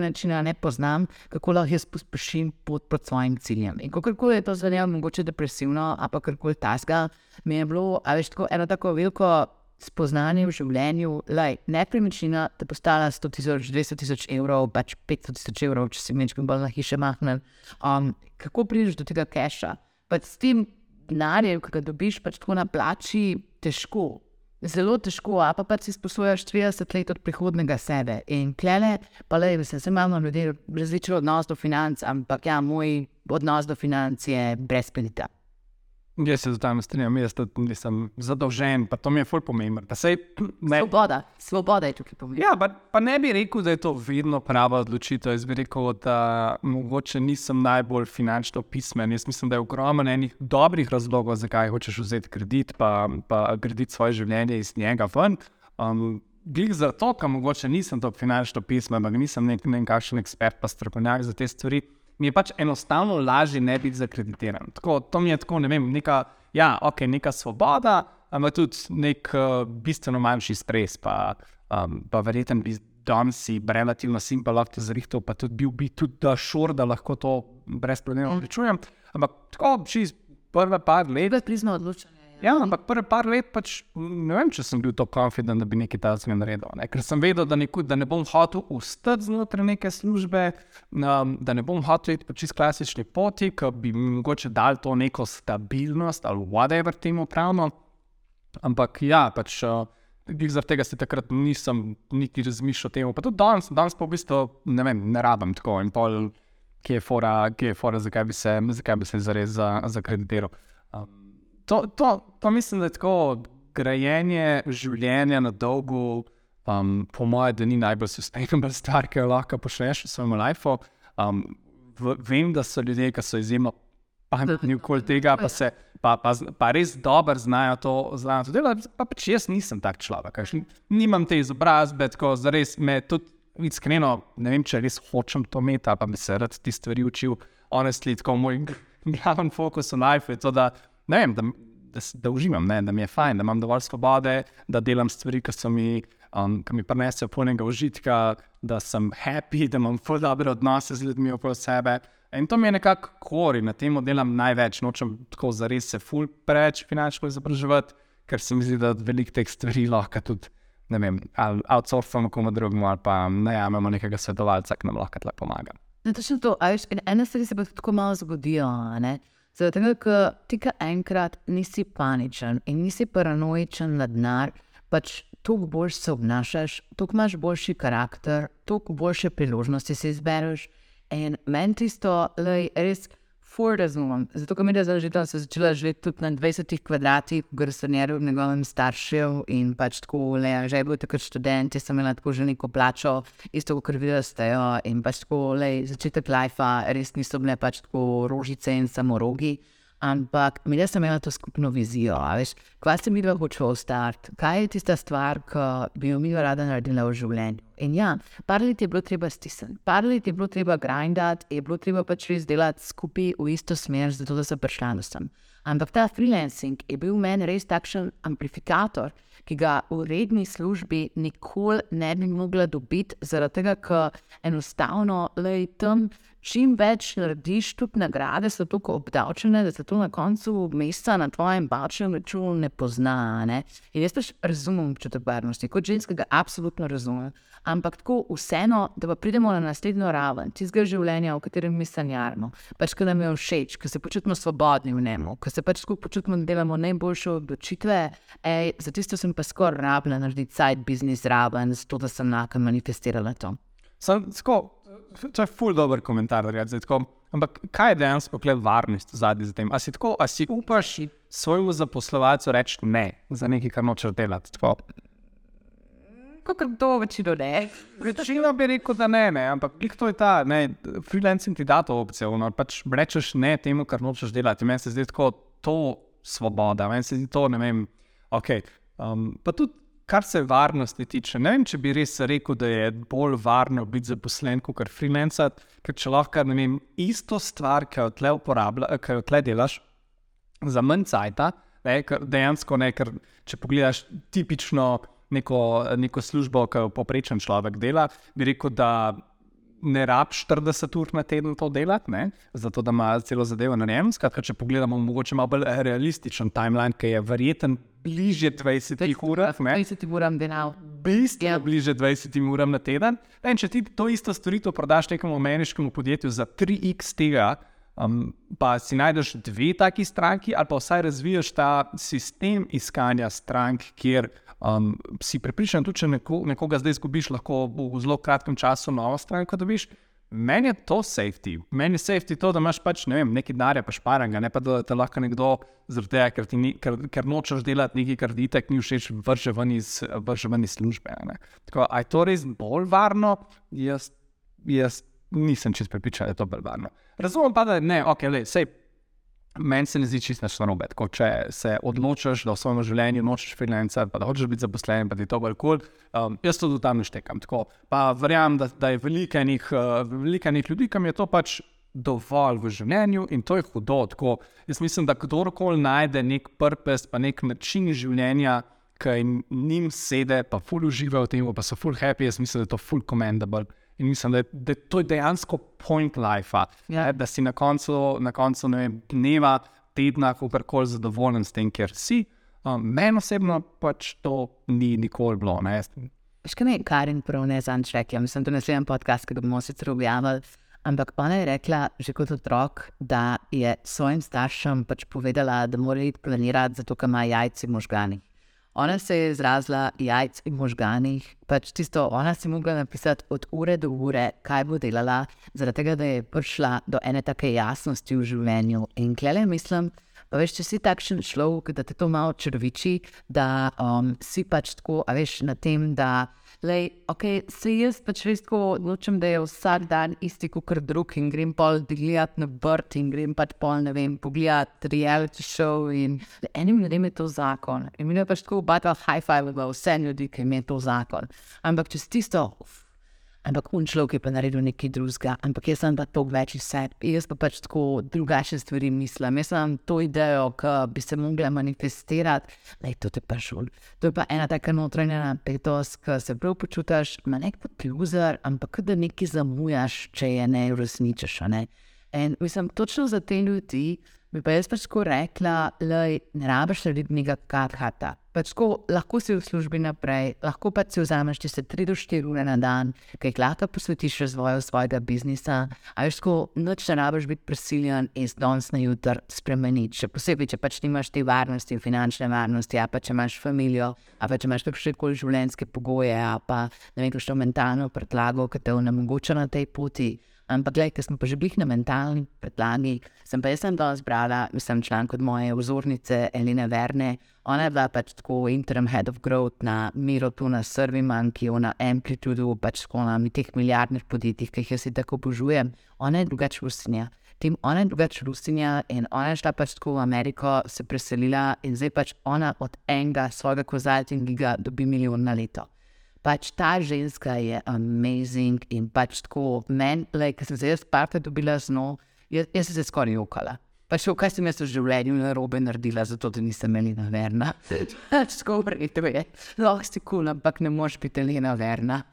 načina ne poznam, kako lahko jaz pospešim pot proti svojim ciljem. In kako je to zvenelo, mogoče depresivno, a pa karkoli tasga, mi je bilo, a veš, tako eno tako veliko. Spoznanje v življenju, da je nepremičnina, da postala 100 tisoč, 200 tisoč evrov, pač 500 tisoč evrov, če si nekaj bolj na hiše mahnem. Um, kako prideš do tega keša? Pač s tem denarjem, ki ga dobiš, pač tako na plači, težko zelo težko, a pa, pa si sposojaš 30 let od prihodnega sebe. In klele, pa le, da se imamo ljudje različen odnos do financ, ampak ja, moj odnos do financ je brez kredita. Jaz se z tem strinjam, jaz nisem zadolžen, pa to mi je fulj pomembno. Pa sej, ne, Svoboda, svoboda je tukaj pomembna. ja, pa, pa ne bi rekel, da je to vedno prava odločitev. Jaz bi rekel, da mogoče nisem najbolj finančno pismen. Jaz mislim, da je ogromno enih dobrih razlogov, zakaj hočeš vzeti kredit, pa, pa graditi svoje življenje iz njega ven. Um, Glede za to, ker mogoče nisem tako finančno pismen, ampak nisem nek, nek kakšen ekspert, pa strokovnjak za te stvari, mi je pač enostavno lažje ne biti zakreditiran. Tako, to mi je tako, ne vem, neka, ja, okay, neka svoboda, ampak tudi nek uh, bistveno manjši stres. Pa, um, pa verjeten bi danes relativno simpel lahko zrihtel, pa tudi bil bi tudi da šor, da lahko to brez problemov rečujem. Ampak tako, čez prve par let. Tebe prizna odločanje. Ja, ampak prvi par let pač ne vem, če sem bil tako konfident, da bi nekaj takega naredil. Ne? Ker sem vedel, da, neku, da ne bom hotel ustati znotraj neke službe, um, da ne bom hotel iti po čist klasični poti, ki bi mi mogoče dal to neko stabilnost ali whatever temu pravimo. Ampak ja, pač. Uh, Zaradi tega se takrat nisem niti razmišljal o tem. Pa tudi danes, danes pa v bistvu ne, vem, ne rabim tako in pol, ki je fora, ki je fora zakaj bi se, zakaj bi se zares za, zakreditiral. Um, to, to, to mislim, da je tako grajenje življenja na dolgo, um, po mojem, da ni najbolj sustainable stvar, ki jo lahko počneš v svojem lifeu. Um, v, vem, da so ljudje, ki so izjemno pametni okoli tega, pa, se, pa, pa, pa res dobro znajo to, znajo to delati. Pa pač jaz nisem tak človek, veš, nimam te izobrazbe, tako zares me tudi. Iskreno, ne vem, če res hočem to imeti, ali pa bi se rad ti stvari učil. Honestly, tako moj glavni fokus v life je to, da, ne vem, da, da, da uživam, ne, da mi je fajn, da imam dovolj svobode, da delam stvari, ki, so mi, um, ki mi prinesejo polnega užitka, da sem happy, da imam ful dobre odnose z ljudmi okoli sebe. In to mi je nekako kori, na tem delam največ, nočem tako zares se ful preveč finančno izobraževati, ker se mi zdi, da veliko teh stvari lahko tudi. Ne vem, ali outsourcamo komu drugemu, ali pa najamemo nekega svetovalca, ki nam lahko tle pomaga. Ne, točno to. a Veš, in ene stvari se pa tako malo zgodijo. ne. Tega, ker ti ka enkrat nisi paničen in nisi paranoičen na denar, pač toliko bolj se obnašaš, toliko imaš boljši karakter, toliko boljše priložnosti si izbereš. In meni tisto, lej, res. Ful razumem. Zato, ker mi je zdaj že tam se začela živeti tudi na 20 kvadratih, v Grasonjeru, v njegovem staršev in pač tako, le, že je bil takrat študent, jaz sem imela tako že neko plačo, isto kot videla stejo in pač tako, le, začetek lajfa, res niso bile pač tako rožice in samorogi. Ampak mi sem imela to skupno vizijo. Veš, kaj se mi dva hoče ostati, kaj je tista stvar, ki bi jo mi rada naredila v življenju. In ja, par let je bilo treba stisniti, par let je bilo treba grindati, je bilo treba pač res delati skupaj v isto smer, zato da sem prišla do sem. Ampak ta freelancing je bil meni res takšen amplifikator, ki ga v redni službi nikoli ne bi mogla dobiti, zaradi tega, ker enostavno lej, tam čim več narediš, tudi nagrade so tako obdavčene, da se to na koncu meseca na tvojem bančnem računu ne pozna. Ne? In jaz pač razumem občutek varnosti, kot ženska ga absolutno razumem. Ampak tako vseeno, da pa pridemo na naslednjo raven tistega življenja, v katerem mi sanjarimo, pač ki nam je všeč, ki se počutimo svobodni v njemu, ki se pač skupaj počutimo, da delamo najboljše odločitve. Ej, za tisto sem pa skoraj rabila narediti side business raven, zato da sem lahko manifestirala to. Sam, tako, to je ful dober komentar, da rečem. tako, Ampak kaj je dejansko kle varnost zadnji za tem? A si, tako, a si upaš svojemu zaposlovalcu reči ne za nekaj, kar nočeš delati? Tako. Kot to večino ne. Večina bi rekel, da ne, ne ampak to je ta, ne, freelancing ti da to opcijo. No, pač rečeš ne temu, kar nočeš delati. Meni se zdi tako to svoboda, meni se zdi to, ne vem, ok. Um, pa tudi, kar se varnosti tiče, ne vem, če bi res rekel, da je bolj varno biti zaposlen kot freelancer, ker če lahko, ne vem, isto stvar, ki jo tle uporabljaš, ki jo tle delaš, za manj cajta, ne, dejansko ne, ker če pogledaš tipično neko, neko službo, ki jo poprečen človek dela, bi rekel, da ne rabiš 40 ur na teden to delati, ne, zato da ima celo zadevo na njem. Skratka, če pogledamo mogoče malo bolj realističen timeline, ki je verjeten bližje 20 urah, ne, 20 uram delal. bistveno Ja. bliže 20 uram na teden. In če ti to isto storitev prodaš nekemu ameriškemu podjetju za 3x tega, um, pa si najdeš dve taki stranki, ali pa vsaj razviješ ta sistem iskanja strank, kjer um, si prepričan, tudi če neko, nekoga zdaj izgubiš, lahko v zelo kratkem času novo stranko dobiš. Meni je to safety. Meni je safety to, da imaš pač ne vem, nekaj denarja, pa šparanga, ne pa da te lahko nekdo zaradi tega, ker, ni, ker, ker nočeš delati nekaj, kar ti tek ni všeč, vrže ven iz, vrže ven iz službe. ne. Tako, a je to res bolj varno? Jaz, jaz nisem čest prepričan, da je to bolj varno. Razumem pa, da ne, ok, le, sej. Meni se ne zdi čisto nič narobe. Tako, Če se odločiš, da v svojem življenju nočeš freelancer, pa da hočeš biti zaposlen, pa ti to bolj kul, cool, um, jaz to tudi tam ne štekam. Tako, pa verjamem, da, da je veliko enih, uh, veliko enih ljudi, jim je to pač dovolj v življenju in to je hudo. Tako, jaz mislim, da kdorkoli najde nek purpose, pa nek način življenja, ki jim sede, pa ful uživa v tem, pa so ful happy, jaz mislim, da je to ful commendable. In mislim, da je, da je to dejansko point life, Ja. da si na koncu, na koncu ne vem, dneva, tedna, kako zadovoljen s tem, ker si. Um, Meni osebno pač to ni nikoli bilo. Ne? Kaj mi je Karin prav ne zanč rekla, mislim, da je naslednji podcast, ki ga bomo sicer objavili. Ampak ona je rekla že kot otrok, da je svojim staršem pač povedala, da mora iti planirati, zato ker ima jajce v možganih. Ona se je izrazila jajc v možganih, pač tisto, ona si mogla napisati od ure do ure, kaj bo delala, zaradi tega, da je prišla do ene take jasnosti v življenju. In klele mislim, Pa veš, če si takšen človek, da te to malo črviči, da um, si pač tako, a veš, na tem, da lej, okay, se jaz pač res tako odločim, da je vsak dan isti kot drug in grem pol gledati na vrt in grem pač pol, ne vem, pogledati reality show in enim ljudem je to zakon. In mi je pač tako battle high five, vse ljudi, ki jim je to zakon. Ampak če si tisto, uf, Ampak un človek je pa naredil nekaj drugega, ampak jaz sem pa to več sebe, jaz pa pač tako drugačne stvari mislim. Jaz sem to idejo, ki bi se mogla manifestirati, da je to te pa šul. To je pa ena taka notranja napetost, ki se prav počutiš, ima nek kot loser, ampak da nekaj zamujaš, če je ne uresničiš. Ne? In mislim, točno za te ljudi bi pa jaz pač tako rekla, da ne rabiš narediti nekega karhata. Pač tako, lahko si v službi naprej, lahko pa si vzameš če se 3 do 4 ure na dan, ki jih lahko posvetiš razvoju svojega biznisa. A veš, tako, noč ne rabiš biti prisiljen iz danes na jutr spremeniti. Še posebej, če pač nimaš te varnosti, finančne varnosti, a pa če imaš familijo, a pa če imaš kakšne koli življenjske pogoje, a pa ne vem, kakšno mentalno predlago, ki te onemogoča na tej poti. Ampak, gledaj, ker smo pa že bili na mentalni predlagi, sem pa jaz sem danes brala, mislim, članek od moje vzornice Eline Verne. Ona je bila pač tako interim head of growth na Miro, tu na Serviman, ki je na Amplitudu, pač tako na teh milijardnih podjetjih, ki jih jaz tako obožujem. Ona je drugače rusinja. Tim ona je drugače rusinja in ona je šla pač tako v Ameriko, se preselila in zdaj pač ona od enega svojega konzultinga dobi milijon na leto. Pač ta ženska je amazing in pač tako meni, like, ki sem se jaz parte dobila z njo, jaz, jaz sem se skoraj jokala. Pa še kaj sem jaz v življenju narobe naredila, zato da nisem Elena Verna. Tako rekel je, lahko si kul, cool, ampak ne moreš biti Elena Verna.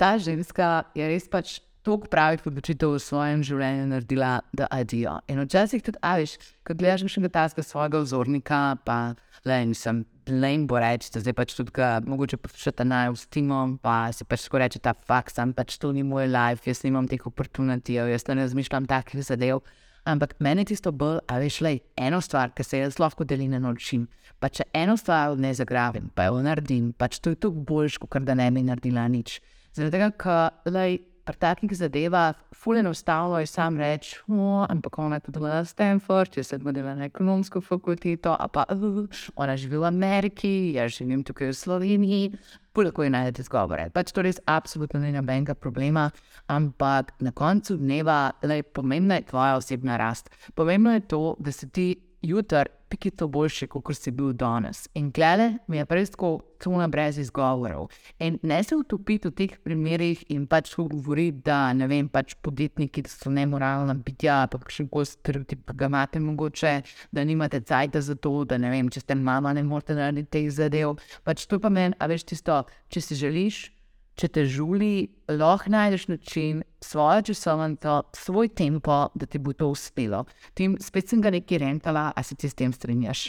Ta ženska je res pač toliko pravih odločitev v svojem življenju naredila, da adijo. In včasih tudi, a veš, ko gledaš še nekaj svojega vzornika, pa le nisem. Lame bo reči, da zdaj pač tudi, ga, mogoče poslušate naj v Steamu, pa si pač tako reče ta faks, sam pač to ni moj life, jaz nimam teh oportunitijev, jaz ne razmišljam takih zadev. Ampak meni je tisto bolj, a veš, le eno stvar, ki se jaz lahko delim na nočim. Pa če eno stvar ne zagravim, pa jo naredim, pač to je toliko boljš, kot da ne bi naredila nič. Zaradi tega, ker pri takih zadevah, fully enostavno je sam reči, oh, ampak ona je tudi bila na Stanford, jaz sem delala na ekonomsko fakulteto, a pa uh, ona živi v Ameriki, jaz živim tukaj v Sloveniji. Lahko je najdete zgovore. Pač to res absolutno ni nobenega problema, ampak na koncu dneva le, pomembna je tvoja osebna rast. Pomembno je to, da si ti jutri pikito boljši, kot si bil danes. In glede, mi je res tako tuna brez izgovorov. In ne se utopiti v teh primerih in pač govoriti, da ne vem, pač podjetniki so nemoralna bitja, pa še koli stereotip, ga imate mogoče, da nimate cajta za to, da ne vem, če ste mama, ne morete narediti teh zadev. Pač to pa meni, a veš tisto, če si želiš. Če te žuli, lahko najdeš način, svojo časovnico, svoj tempo, da ti bo to uspelo. Tim spet sem ga nekaj rentala, a se ti s tem strinjaš?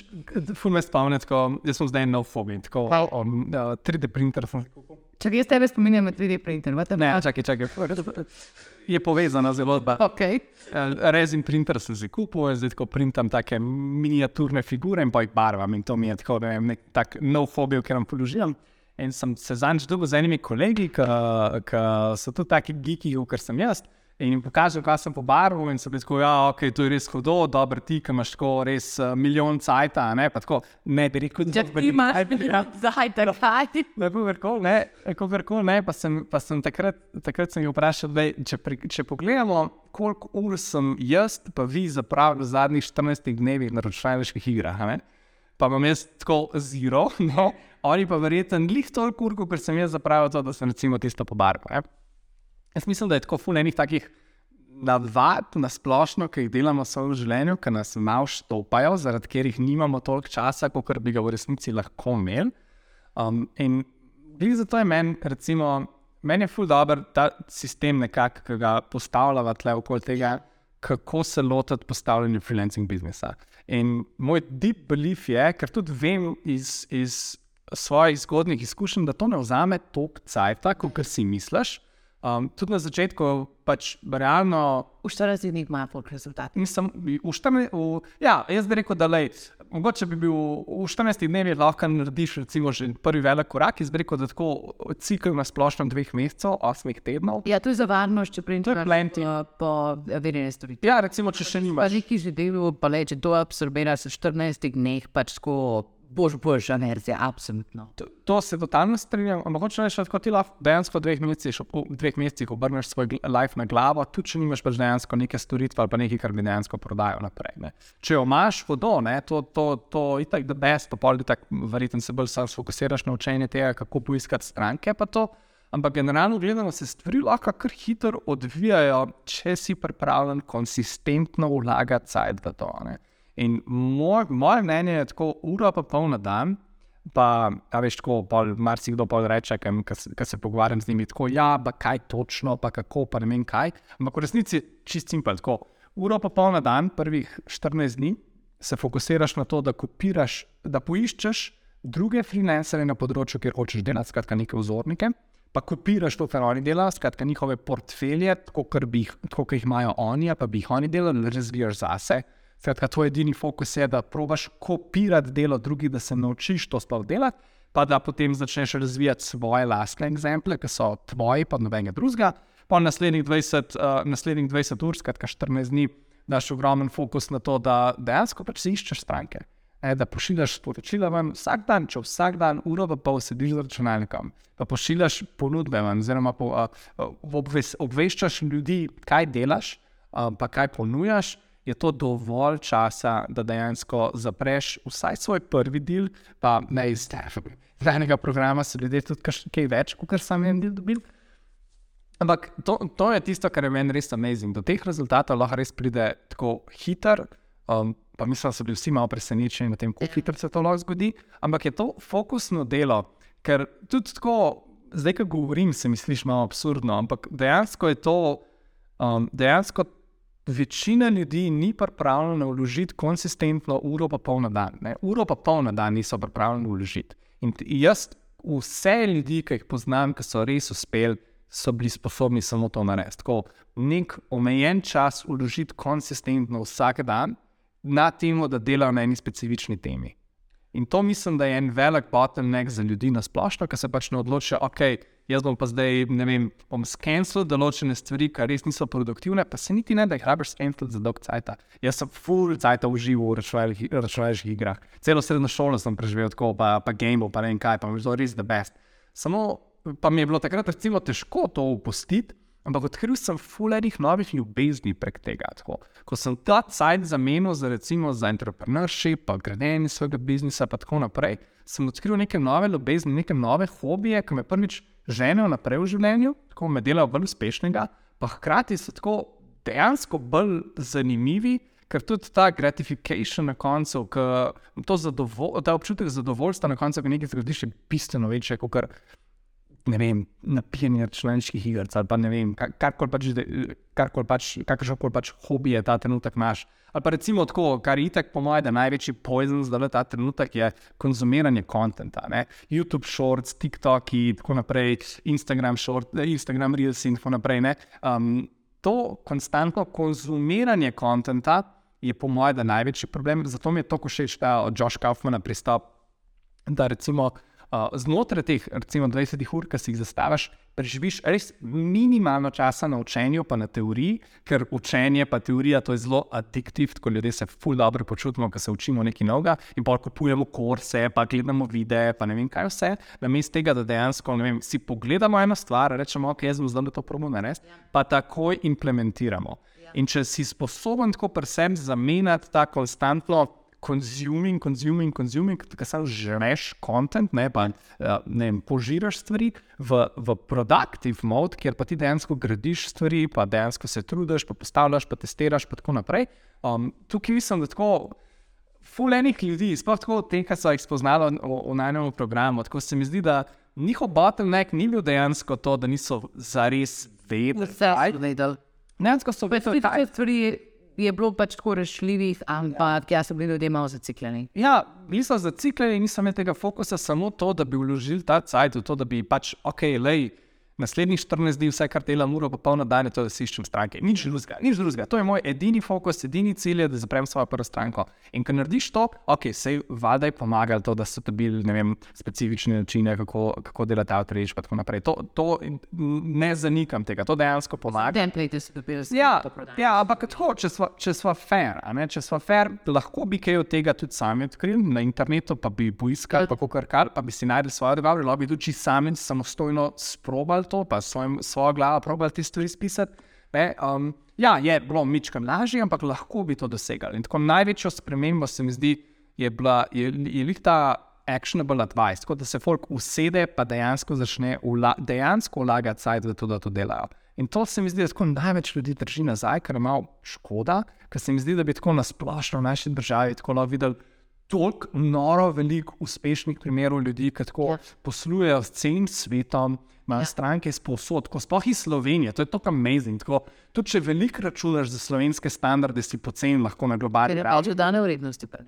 Ful me spomni, tako, jaz sem zdaj nov fobi, tako um, uh, 3D printer sem kupil. Če jaz tebe spominjam na 3D printer, veste? Ne, čakaj, čakaj. Je povezana zgodba. Ok. Rezin printer sem si kupil, zdaj tako printam take miniaturne figure in pa jih barvam. In to mi je tako, da je nek tak nov fobijo, ker vam položim. In sem se zanj dobil z enimi kolegi, ki so tudi taki geeki, kot sem jaz. In jim pokažem, kaj sem pobarval, in so bili tako, ja, ok, to je res hudo, dobro, ti, ki imaš tako res uh, milijon cajta, ne, pa tako, ne bi rekel, da ti imaš zajtrk, kaj ti? Ne, kakorkoli, ne, kakorkoli, ne, pa sem, pa sem takrat, takrat sem jih vprašal, da če, pri- če pogledamo, koliko ur sem jaz, pa vi zapravili v zadnjih 14 dnevih na računalniških igrah, ne? pa imam jaz tako zero, no? Oni pa verjetno glih toliko ur, kot sem jaz zapravil to, da sem recimo tisto pobarval. Jaz mislim, da je tako fulejnih takih navad na splošno, ki jih delamo v svojem življenju, ki nas malo štopajo, zaradi katerih nimamo toliko časa, kot bi ga v resnici lahko imeli. Um, in glede zato je meni, recimo, meni je ful dobr ta sistem, nekako, ki ga postavljamo tle okoli tega, kako se lotiti postavljanja freelancing biznisa. In moj deep belief je, ker tudi vem iz, iz svojih zgodnih izkušenj, da to ne vzame toliko časa, kot si misliš. Um, tudi na začetku, pač realno V 40 dneh ima folk rezultat. Mislim, v 14, v, ja, jaz bi rekel, da lej, mogoče bi bil v 14 dneh lahko narediš recimo, že prvi velik korak. Jaz bi rekel, da tako cikl na splošno dveh mesecev, osmih tednov. Ja, to je za varnost, če je plenty. prideš po verjene storitve. Ja, recimo, če še Pa nimaš. neki že delu, pa le, če to absorbiraš v 14 dneh, pač tako boš boljša verzija, absolutno. To, to se totalno strinjam, ampak hočeš reči, da ti lahko dejansko v dveh mesecih, v dveh mesecih obrneš svoj life na glavo, tudi če nimaš pač dejansko neke storitve ali pa nekaj, kar bi dejansko prodajal naprej. Ne. Če jo imaš vodo, ne, to, to, to je tako, da best, pa pol tako verjetno se bolj fokusiraš na učenje tega, kako poiskati stranke. pa to. Ampak generalno gledano se stvari lahko kar hitro odvijajo, če si pripravljen konsistentno vlagati cajt v to. Ne. In moj, moje mnenje je tako, ura pa pol na dan, pa a veš, tako marsikdo pol reče, ki se pogovarjam z njimi, tako ja, pa kaj točno, pa kako, pa ne vem kaj. Ampak v resnici je čist simpel. Tako, uro pa pol na dan, prvih 14 dni, se fokusiraš na to, da kopiraš, da poiščeš druge freelancere na področju, kjer hočeš delati, skratka, neke vzornike. Pa kopiraš to, kar oni delajo, skratka, njihove portfelje, tako kot bi jih, tako, kot jih imajo oni, pa bi jih oni delali, razvijaš zase. Skratka, tvoj edini fokus je, da probaš kopirati delo drugih, da se naučiš to sploh delati, pa da potem začneš razvijati svoje lastne exemple, ki so tvoji, pa nobenega drugega. Pa naslednjih 20, uh, naslednjih 20 ur, skratka 14 dni, daš ogromen fokus na to, da dejansko pač si iščeš stranke. E, da pošiljaš sporočila ven vsak dan, če vsak dan uro pa pol sediš za računalnikom, pa pošiljaš ponudbe ven, oziroma po, uh, obves, obveščaš ljudi, kaj delaš, uh, pa kaj ponujaš, je to dovolj časa, da dejansko zapreš vsaj svoj prvi del, pa ne iz enega programa, so ljudje tudi kaj več, kot sem en del dobil. Ampak to, to je tisto, kar je meni res amazing. Do teh rezultatov lahko res pride tako hiter. Um, pa mislim, da so bili vsi malo presenečeni nad tem, kako hitro se to lahko zgodi. Ampak je to fokusno delo, ker tudi tako, zdaj, ko govorim, se mi sliši malo absurdno, ampak dejansko je to, um, dejansko večina ljudi ni pripravljena vložiti konsistentno uro pa pol na dan. Ne? Uro pa pol na dan niso pripravljeni vložiti. In jaz, vse ljudi, ki jih poznam, ki so res uspeli, so bili sposobni samo to narediti. Tako nek omejen čas vložiti konsistentno vsak dan na temo, da delajo na eni specifični temi. In to mislim, da je en velik bottleneck za ljudi na splošno, ki se pač ne odločijo, ok, jaz bom pa zdaj, ne vem, bom skenil določene stvari, ki res niso produktivne, pa se niti ne, da jih rabiš skenil za dolg cajt. Jaz sem full cajt užival v računalniških- igrah. Celo srednjo šolo sem preživel tako, pa, pa game, pa ne vem kaj, pa mi je bilo res the best. Samo pa mi je bilo takrat recimo težko to opustiti. Ampak odkril sem fulerih novih ljubezni prek tega. Tako. Ko sem ta cajt zamenil za, recimo, za entrepreneurship, pa gradenje svojega biznisa, pa tako naprej, sem odkril neke nove ljubezni, neke nove hobije, ki me prvič ženijo naprej v življenju, tako me delajo bolj uspešnega, pa hkrati so tako dejansko bolj zanimivi. Ker tudi ta gratification na koncu, ke to zadovo, ta občutek zadovoljstva na koncu, ko nekaj zgodiš, je bistveno večje kot kar ne vem, napijanje računalniških iger ali pa ne vem, ka- karkoli pač, karkoli pač, kakršnokoli pač hobije ta trenutek imaš. Ali pa recimo tako, kar je itak po mojem, da največji poison zdaj ta trenutek je konzumiranje konta. YouTube shorts, TikTok in tako naprej, Instagram shorts, Instagram reels in tako naprej. Um, to konstantno konzumiranje konta je po mojem, da največji problem. Zato mi je to všeč ta od Josh Kaufmana pristop da recimo uh, znotraj teh, recimo 20 ur, ki si jih zastaviš, preživiš res minimalno časa na učenju, pa na teoriji, ker učenje pa teorija to je zelo addiktivno, tako ljudje se ful dobro počutimo, ko se učimo nekaj novega in pa kupujemo kurse, pa gledamo videe, pa ne vem kaj vse. Namesto tega, da dejansko vem, si pogledamo eno stvar, rečemo, ok, jaz bom zdaj to promo narediti, pa takoj implementiramo. In če si sposoben tako presem zamenjati ta konstantno consuming, consuming, consuming, ki samo žreš kontent, ne pa uh, ne vem, požiraš stvari v, v productive mode, kjer pa ti dejansko gradiš stvari, pa dejansko se trudiš, pa postavljaš, pa testiraš, pa tako naprej. Um, tukaj mislim, da tako. Fulejnih ljudi, sploh tako te, ki so jih spoznali v, v najnovejšem programu. Tako se mi zdi, da njihov bottleneck ni bil dejansko to, da niso zares vedeli. Vse so vedeli. Dejansko so vedeli, kaj je stvari je bilo pač tako rešljivih, ampak ja, so bili ljudje malo zacikljeni. Ja, bili so zacikljeni, nisem imel tega fokusa samo to, da bi vložili ta cajt v to, da bi pač ok, lej naslednjih 14 dni, vse kar delam, uro pa polno dan, to, da si iščem stranke. Nič drugega, nič drugega. To je moj edini fokus, edini cilj, je, da zaprem svojo prvo stranko. In ko narediš to, ok, se je valjda pomagal to, da so dobili vem, specifične načine, kako, kako delati avtorejš in tako naprej. To, to ne zanikam tega, to dejansko pomaga. Template so dobili vse. Ja, ja, ampak tako, če smo, če smo fair, če smo fair, lahko bi kaj od tega tudi sami odkrili na internetu, pa bi poiskali, pa, kar, kar, pa bi si najdel svoje dobro, lahko bi tudi sami samostojno sprobali to, pa svojim, svojo glavo probali te stvari spisati. Ne, um, ja, je bilo mičkam lažje, ampak lahko bi to dosegali. In tako največjo spremembo se mi zdi, je bila je, je ta actionable advice, tako da se folk usede, pa dejansko začne ula, dejansko vlagati sajt v to, da to delajo. In to se mi zdi, da tako največ ljudi drži nazaj, ker je malo škoda, ker se mi zdi, da bi tako nasplošno v naši državi tako lahko videli. Toliko noro, veliko uspešnih primerov ljudi, ki tako ja. poslujejo s celim svetom, imajo ja. stranke iz posod, ko sploh iz Slovenije, to je tako amazing. Tako, tudi če veliko računaš za slovenske standarde, si poceni lahko na globalni ravni. Pravno, dodane vrednosti pa.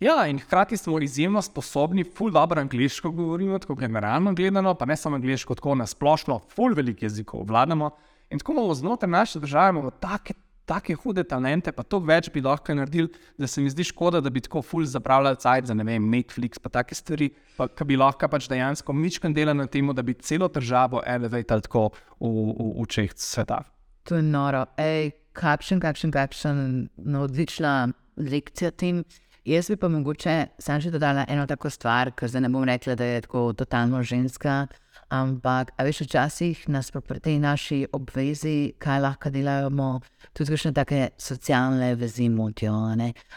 Ja, in hkrati smo izjemno sposobni, ful dobro angliško govorimo, tako generalno gledano, pa ne samo angliško, tako na splošno, ful veliko jezikov vladamo. In tako imamo znotraj naše države take tako hude talente, pa to več bi lahko naredili, da se mi zdi škoda, da bi tako ful zapravljal cajt za ne vem, Netflix, pa take stvari, pa bi lahko pač dejansko mičken delal na tem, da bi celo državo elevatal tako v, v, v čeh sveta. To je noro, ej, kakšen, kakšen, kakšen, no, odlična lekcija tem. Jaz bi pa mogoče sam še dodala eno tako stvar, ker zdaj ne bom rekla, da je tako totalno ženska. Ampak, veš, včasih nas pa pri tej naši obvezi, kaj lahko delamo, tudi kakšne take socialne vezi motijo,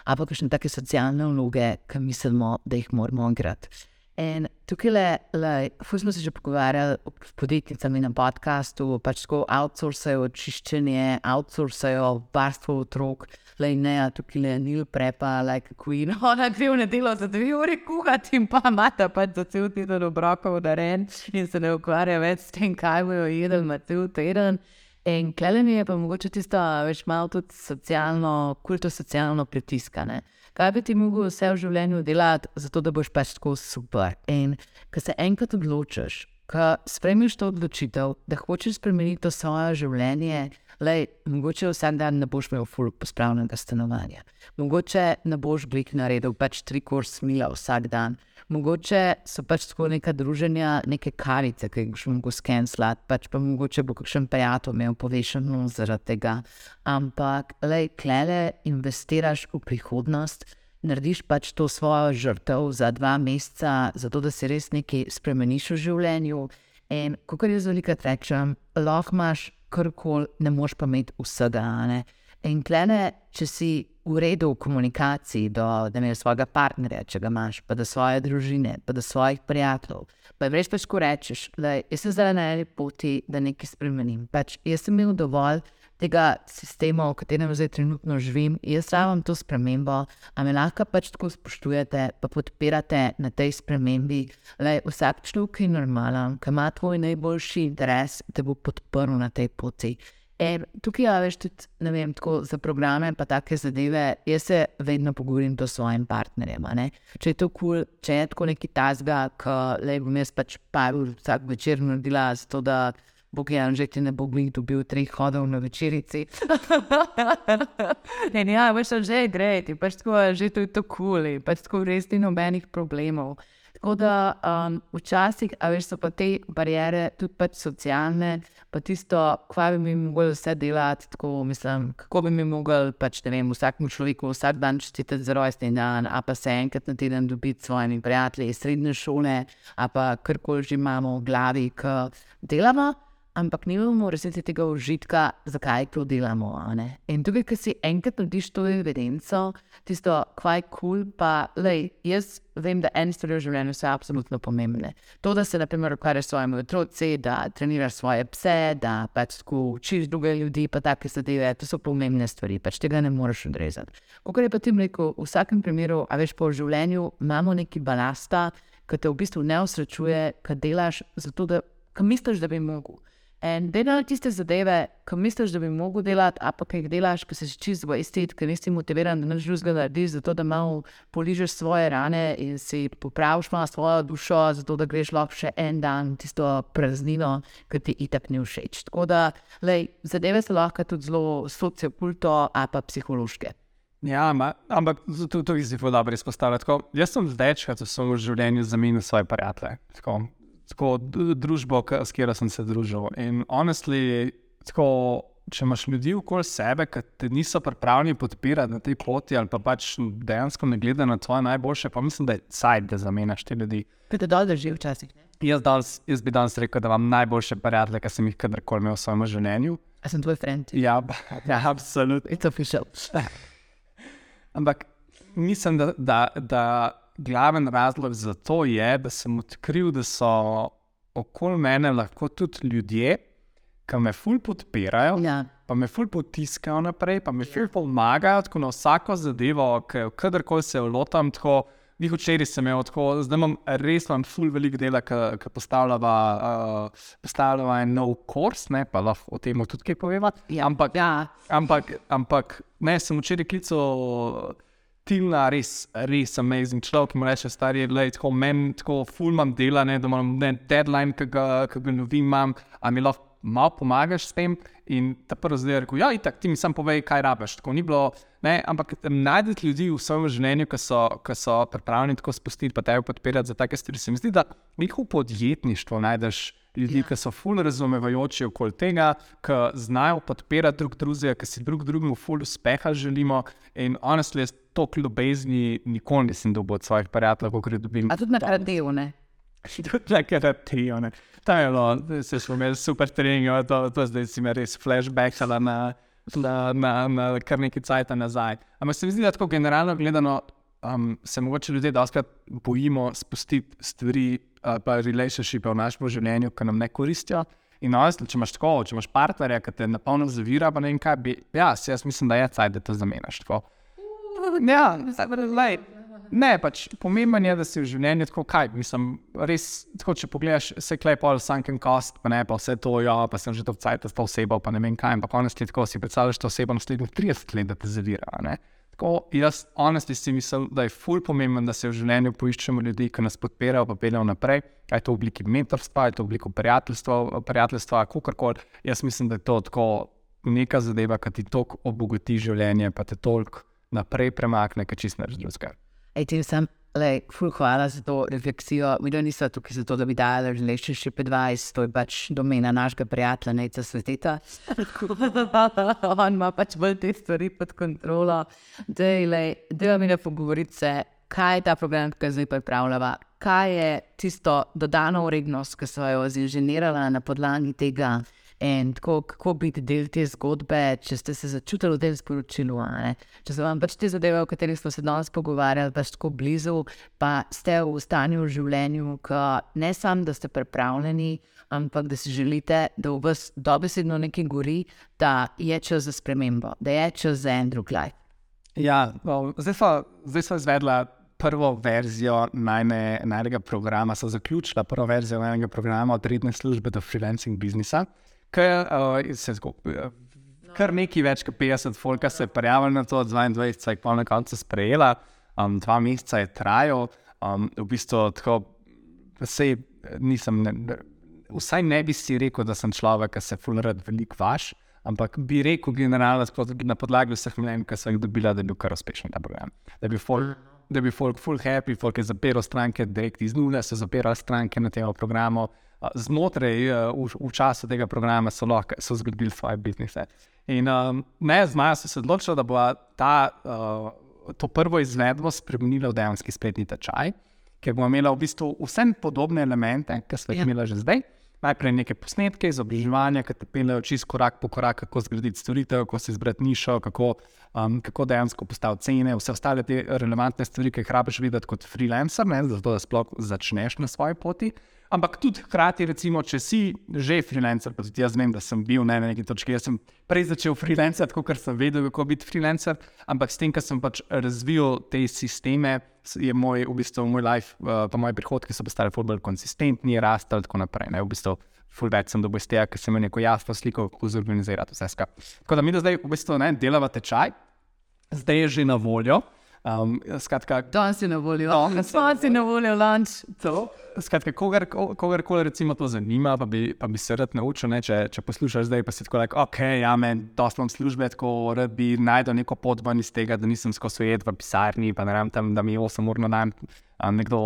ampak kakšne take socialne vloge, ki mislimo, da jih moramo igrati. In tukaj le, le smo se že pogovarjali s podjetnicami na podkastu, pač tako outsourcajo čiščenje, outsourcajo varstvo otrok, le ne, tukaj le nil prepa, like queen, ona gre v nedelo za dve uri kuhati in pa imata pač za cel teden obrokov naren in se ne ukvarja več s tem, kaj bojo jedli na cel teden. In klelenje je pa mogoče tisto več malo tudi socialno, kulto-socialno pritiskane kaj bi ti mogel vse v življenju delati, zato da boš pač tako super. In ko se enkrat odločiš, ko spremiš to odločitev, da hočeš spremeniti to svoje življenje. Lej, mogoče vsak dan ne boš imel fulg pospravljenega stanovanja, mogoče ne boš blik naredil pač tri kurs mila vsak dan, mogoče so pač tako neka druženja, neke karice, ki jih boš lahko skenslati, pač pa mogoče bo kakšen prijatelj imel povešeno zaradi tega. Ampak, lej, klele investiraš v prihodnost, narediš pač to svojo žrtev za dva meseca, zato da se res nekaj spremeniš v življenju. In kot jaz velikokrat rečem, lahko imaš karkoli, ne moš pa imeti vsega. Ne? In klene, če si v redu v komunikaciji do svojega partnerja, če ga imaš, pa do svoje družine, pa do svojih prijateljev, pa veš, pač ko rečeš, da sem zdaj na eni poti, da nekaj spremenim. Pač jaz sem imel dovolj tega sistema, v katerem zdaj trenutno živim, jaz rabim to spremembo, a me lahko pač tako spoštujete, pa podpirate na tej spremembi. Le, vsak človek je normalen, ki ima tvoj najboljši interes, te bo podprl na tej poti. In tukaj je več tudi, ne vem, tako za programe, pa take zadeve. Jaz se vedno pogovorim s svojim partnerjem. Če je to kul, cool, če je tako neki tasga, ki le bom jaz pač ur vsak večer naredila, zato da. Bog je že ti ne bo bil dobil treh hodov na večerici. ne, ne, ja, veš, že je gre, ti pač tako, že to je to kul, pač tako res ni nobenih problemov. Tako da um, včasih, a veš, so pa te barijere tudi pač socialne, pa tisto, kva bi mi mogli vse delati, tako mislim, kako bi mi mogli pač, ne vem, vsakmu človeku vsak dan čestitati za rojstni dan, a pa se enkrat na teden dobiti s svojimi prijatelji iz srednje šole, a pa karkoli že imamo v glavi, ki delamo ampak nimamo resnici tega užitka, zakaj to delamo. In tukaj, ki si enkrat narediš to evidenco, tisto, kaj je kul, cool, pa lej, jaz vem, da ene stvari v življenju so absolutno pomembne. To, da se, naprimer, ukvarjaš s svojimi otroci, da treniraš svoje pse, da pač učiš druge ljudi, pa take zadeve, to so pomembne stvari, pač tega ne moreš odrezati. Kot je pa ti rekel, v vsakem primeru, a veš, po življenju imamo neki balasta, ki te v bistvu ne osrečuje, ki delaš zato, da. Kaj misliš, da bi mogel? In delati tiste zadeve, ki misliš, da bi mogel delati, a pa kaj delaš, ki se čisto zvesti, ker nisi motiviran, da nečeš drugega narediš, zato da malo poližeš svoje rane in si popraviš malo svojo dušo, zato da greš lahko še en dan tisto praznino, ki ti itak ni všeč. Tako da lej, zadeve so lahko tudi zelo sociokulto, a pa psihološke. Ja, ma, ampak to, to je zelo dobro izpostavljati. Jaz sem zdaj, če sem v življenju zamenil svoje prijatelje tako družbo, s katero sem se družil. In honestly, tako, če imaš ljudi okoli sebe, ki te niso pripravljeni podpirati na tej poti, ali pa pač dejansko ne gledajo na tvoje najboljše, pa mislim, da je cajt, da zamenjaš te ljudi. Pete dol drži včasih. Jaz, danes, jaz bi danes rekel, da imam najboljše prijatelje, ki sem jih kadarkoli imel v svojem življenju. A sem tvoj friend. Ja, ja absolutno. It's official. Ampak mislim, da, da, da glaven razlog za to je, da sem odkril, da so okoli mene lahko tudi ljudje, ki me ful podpirajo, ja. pa me ful potiskajo naprej, pa me ful pomagajo na vsako zadevo, kadarkoli se lotam. Vi včeraj sem imel tako, zdaj imam res imam ful veliko dela, ki postavljava, uh, postavljava en nov kurs, ne, pa lahko o tem tudi kaj povem. Ja, ampak, ja. ampak, ampak ne, sem včeraj klical. Tilna, res, res amazing človek, ki mu reče, stari je, tako meni, tako fulmam dela, ne, da imam ne, deadline, ki ga, ki ga novim imam, a mi lahko malo pomagaš s tem. In ta prvi zdaj rekel, ja, itak, ti mi sam povej, kaj rabiš. Tako ni bilo, ne, ampak najdete ljudi v svojem življenju, ki so, ki so pripravljeni tako spustiti, pa te podpirati za take stvari. Se mi zdi, da jih v podjetništvu najdeš ljudi, ja. ki so ful razumevajoči okoli tega, ki znajo podpirati drug drugega, ki si drug drugemu ful uspeha želimo. In honestly, toliko ljubezni, nikoli nisem dobil od svojih prijateljev, kot jih dobim. A tudi na karantenu, ne? Tudi na karantenu. Tam je bilo, se smo imeli super trening, to, to zdaj si mi res flashback na, na, na, na kar nekaj cajta nazaj. Ampak se mi zdi, da tako generalno gledano, um, se mogoče ljudje doskrat bojimo spustiti stvari, pa relationshipe v našem življenju, ki nam ne koristijo. In honestly, če imaš tako, če imaš partnerja, ki te napolno zavira, pa ne vem kaj bi, ja, jaz mislim, da je cajt, da to zamenjaš. Ja, lej, ne, pač pomemben je, da si v življenju tako kaj. Mislim, res, tako, če pogledaš, se klepal, sunken cost, pa ne pa vse to, ja, pa sem že to vcajt s to osebo, pa ne vem kaj. Ampak honestly, tako si predstavljaš to osebo naslednjih 30 let, da te zavira. Ne? Tako, jaz honestly si mislim, da je ful pomemben, da se v življenju poiščemo ljudi, ki nas podpirajo, pa peljejo naprej. Kaj je to v obliki mentorstva, je to v obliki prijateljstva, prijateljstva kakorkoli. Jaz mislim, da je to tako neka zadeva, ki ti toliko obogati življenje, pa te toliko naprej premakne, kaj čist neč drugega. Ej, ti sem, le, ful, hvala za to refleksijo. Mi nismo tukaj zato, da bi dali še 25, to je pač domena našega prijatelja, neca svetita. On ima pač bolj te stvari pod kontrolo. Dej, le, dej mi ne pogovoriti se, kaj je ta program, ki zdaj pripravljava. Kaj je tisto dodano vrednost, ki so jo zinženirala na podlagi tega, in tako, kako biti del te zgodbe, če ste se začutili v tem sporočilu. Če so vam pač te zadeve, o katerih smo se danes pogovarjali, pač tako blizu, pa ste v stanju v življenju, ki ne samo, da ste pripravljeni, ampak da si želite, da v vas dobesedno nekaj gori, da je čas za spremembo, da je čas za en drug life. Ja, no, zdaj smo izvedli. Prvo verzijo najnega programa, so zaključili prvo verzijo najnega programa od redne službe do freelancing biznisa kaj uh, se zgodi. Kar nekaj več kot 50 folka se je prijavilo na to, 22 se je pa na koncu sprejela, um, dva meseca je trajal, um, v bistvu tako, sej, nisem, ne, vsaj ne bi si rekel, da sem človek, ki se fulrad veliko vaš, ampak bi rekel generalno, na podlagi vseh mnen, ki sem jih dobila, da je bil kar uspešen ta program. Da bil folk. da bi folk full happy, folk je zapiral stranke, direkt iz nule so zapirali stranke na tem programu. Znotraj, uh, v, v času tega programa so lahko so zgradili svoje biznise. In um, ne, z Majo so se odločili, da bo ta, uh, to prvo izvedbo spremenila v dejanski spletni tečaj, ker bomo imeli v bistvu vse podobne elemente, ki smo jih Ja. imeli že zdaj. Najprej neke posnetke, izobraževanja, ki te peljejo čist korak po korak, kako zgraditi storitev, kako se izbrati nišo, kako, um, kako dejansko postaviti cene, vse ostale te relevantne stvari, ki jih rabiš videti kot freelancer, ne, zato da sploh začneš na svoji poti. Ampak tudi hkrati, recimo, če si že freelancer, tudi jaz vem, da sem bil ne, na neki točki. Jaz sem prej začel freelancer, tako ker sem vedel, kako biti freelancer, ampak s tem, ker sem pač razvil te sisteme, je moj, v bistvu, moj life, uh, pa moji prihodki so postali bolj konsistentni, rastli in tako naprej. Ne, v bistvu, Ful več sem dobil iz tega, ker sem imel neko jasno sliko, kako zorganizirati vse skupaj. Tako da mi zdaj v bistvu ne delava tečaj, zdaj je že na voljo. Um, skratka, Danes je na voljo, Danes je na danes je na voljo lunch. Celo. Skratka, kogar, kogarkoli recimo to zanima, pa bi, pa bi se rad naučil, ne, če, če poslušaš zdaj, pa si tako rekel, ok, ja, men, dosti imam službe, tako rad bi najdel neko pot ven iz tega, da nisem skozi jed v pisarni, pa ne vem tam, da mi 8 ur na dan nekdo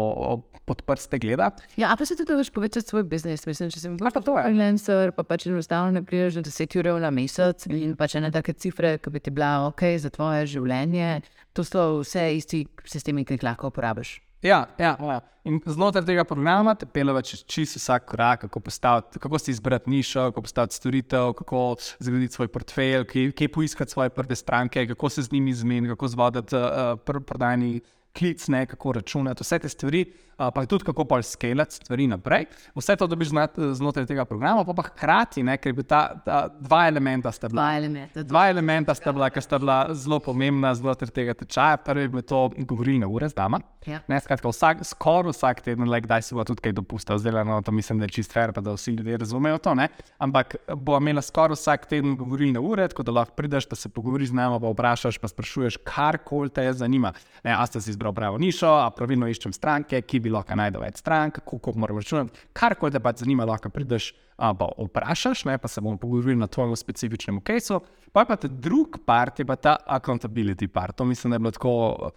pod prste gleda. Ja, a pa se tudi veš povečati svoj biznis. Mislim, če sem pa to je. freelancer, pa pač enostavno ne prideš do 10 ur na mesec in pač ene take cifre, ki bi ti bila ok za tvoje življenje. To so vse isti sistemi, ki jih lahko uporabiš. Ja, ja, ja. In znotraj tega programa te peleva čez čist vsak korak, kako, postaviti, kako si izbrati nišo, kako postaviti storitev, kako zgraditi svoj portfelj, kje, kje poiskati svoje prve stranke, kako se z njimi zmeniti, kako zvoditi uh, pr prodajni klic, ne, kako računati, vse te stvari, pa tudi kako pa skalati stvari naprej. Vse to dobiš znotraj tega programa, pa, pa hkrati, ne, ker bi ta, ta dva elementa sta bila. Dva elementa. Dva elementa sta bila, ki sta bila zelo pomembna znotraj tega tečaja. Prvi je bilo to govorilne ure z dama. Ja. Ne, skratka, vsak, skoraj vsak teden, le kdaj se bo tudi kaj dopustil, zdaj no, to mislim, da je čist fair, pa da vsi ljudje razumejo to. Ne? Ampak bo imela skoraj vsak teden govorilne ure, tako da lahko prideš, pa se pogovoriš z nami, pa vprašaš, pa sprašuješ, karkoli te zanima. Ne, a ste si izbral pravo nišo, a pravilno iščem stranke, ki bi lahko najdel več strank, kako moramo računati. Karkoli te pač zanima, lahko prideš. A, pa vprašaš, ne, pa se bomo pogovorili na tvojem specifičnem casu. Pa, pa ta drugi part je pa ta accountability part. To mislim, da je bilo tako.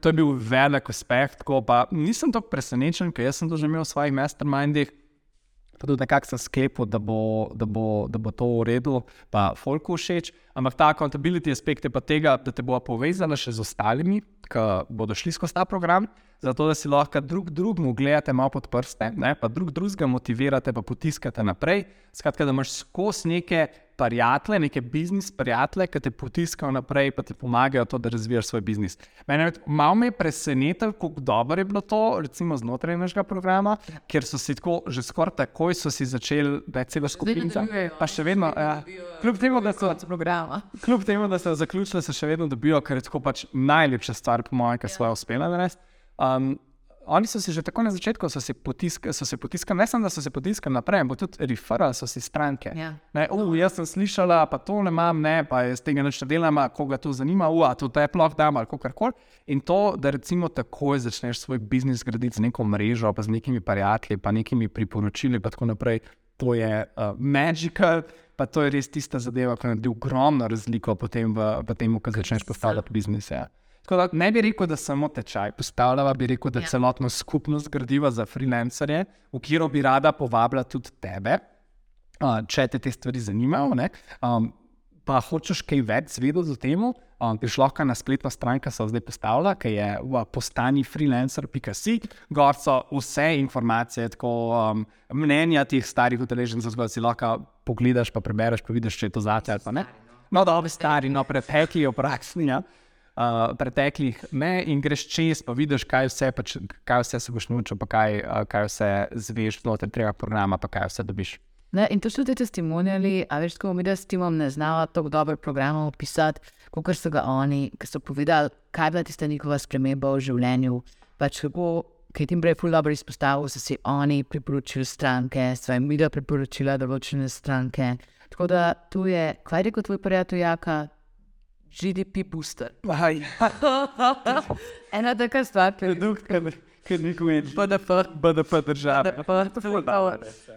To je bil velik uspeh, tako pa nisem tako presenečen, ker sem to že imel v svojih mastermindih. Pa tudi nekako sem sklepal, da bo, da, bo, da bo to v redu, pa folku všeč. Ampak ta accountability aspekt je pa tega, da te bo povezala še z ostalimi, ki bodo šli skozi ta program, zato da si lahko drug drugemu gledate malo pod prste, ne, pa drug drugega motivirate, pa potiskate naprej. Skratka, da imaš skozi neke prijatelje, neke biznis prijatelje, ki te potiskajo naprej, pa ti pomagajo to, da razvijaš svoj biznis. Mene je malo me je presenetilo, kako dobro je bilo to, recimo znotraj našega programa, ker so si tako že skoraj takoj so si začeli, da je cela skupina. nadaljujejo. Pa še vedno, ja, kljub temu, da so programa. Kljub temu, da so zaključili, se še vedno dobijo, ker je tako pač najlepša stvar, po mojem, ki so jo uspela narediti. Um, oni so si že tako na začetku potiskali, so se potiskali, ne samo da so se potiskali naprej, ampak tudi referali so si stranke. Ja. Ne, uh, jaz sem slišala, pa to ne imam, ne, pa jaz tega ne delam, koga to zanima, uh, to te ploh dam ali karkoli. In to, da recimo takoj začneš svoj biznis graditi z neko mrežo, pa z nekimi prijatelji, pa nekimi priporočili, pa tako naprej, to je uh, magical. Pa to je res tista zadeva, ki naredi ogromno razliko potem v, v tem, ko začneš postavljati biznise. Ja. Tako da ne bi rekel, da samo tečaj postavljava, bi rekel, da Ja. celotno skupnost gradiva za freelancerje, v katero bi rada povabila tudi tebe, uh, če te te stvari zanimajo. Um, pa hočeš kaj več zvedeti o tem, um, greš lahko na spletno stran, ki se zdaj postavlja, ki je uh, postani freelancer.si, gor so vse informacije, tako um, mnenja teh starih udeležencev, da si lahko pogledaš, pa prebereš, pa vidiš, če je to zate ali ne. No, dobro, stari, no, pretekli v praksi. Ja. Uh, preteklih ne, in greš čez, pa vidiš, kaj vse, pa, če- kaj vse se boš naučil, pa kaj, uh, kaj vse zveš znotraj tega programa, pa kaj vse dobiš. Ne, in to so ti testimoniali, a veš, ko mi da s timom ne znava tako dobro programov opisati, kot so ga oni, ki so povedali, kaj je bila tista njihova sprememba v življenju. Pač kako, ki je tim prej ful dobro izpostavil, so si oni priporočili stranke, svoje mida priporočila določene stranke. Tako da tu je, kaj je rekel tvoj prijatelj Jaka, GDP booster. Ena taka stvar, ki je produkt, ki ni kujen, BDP. BDP države.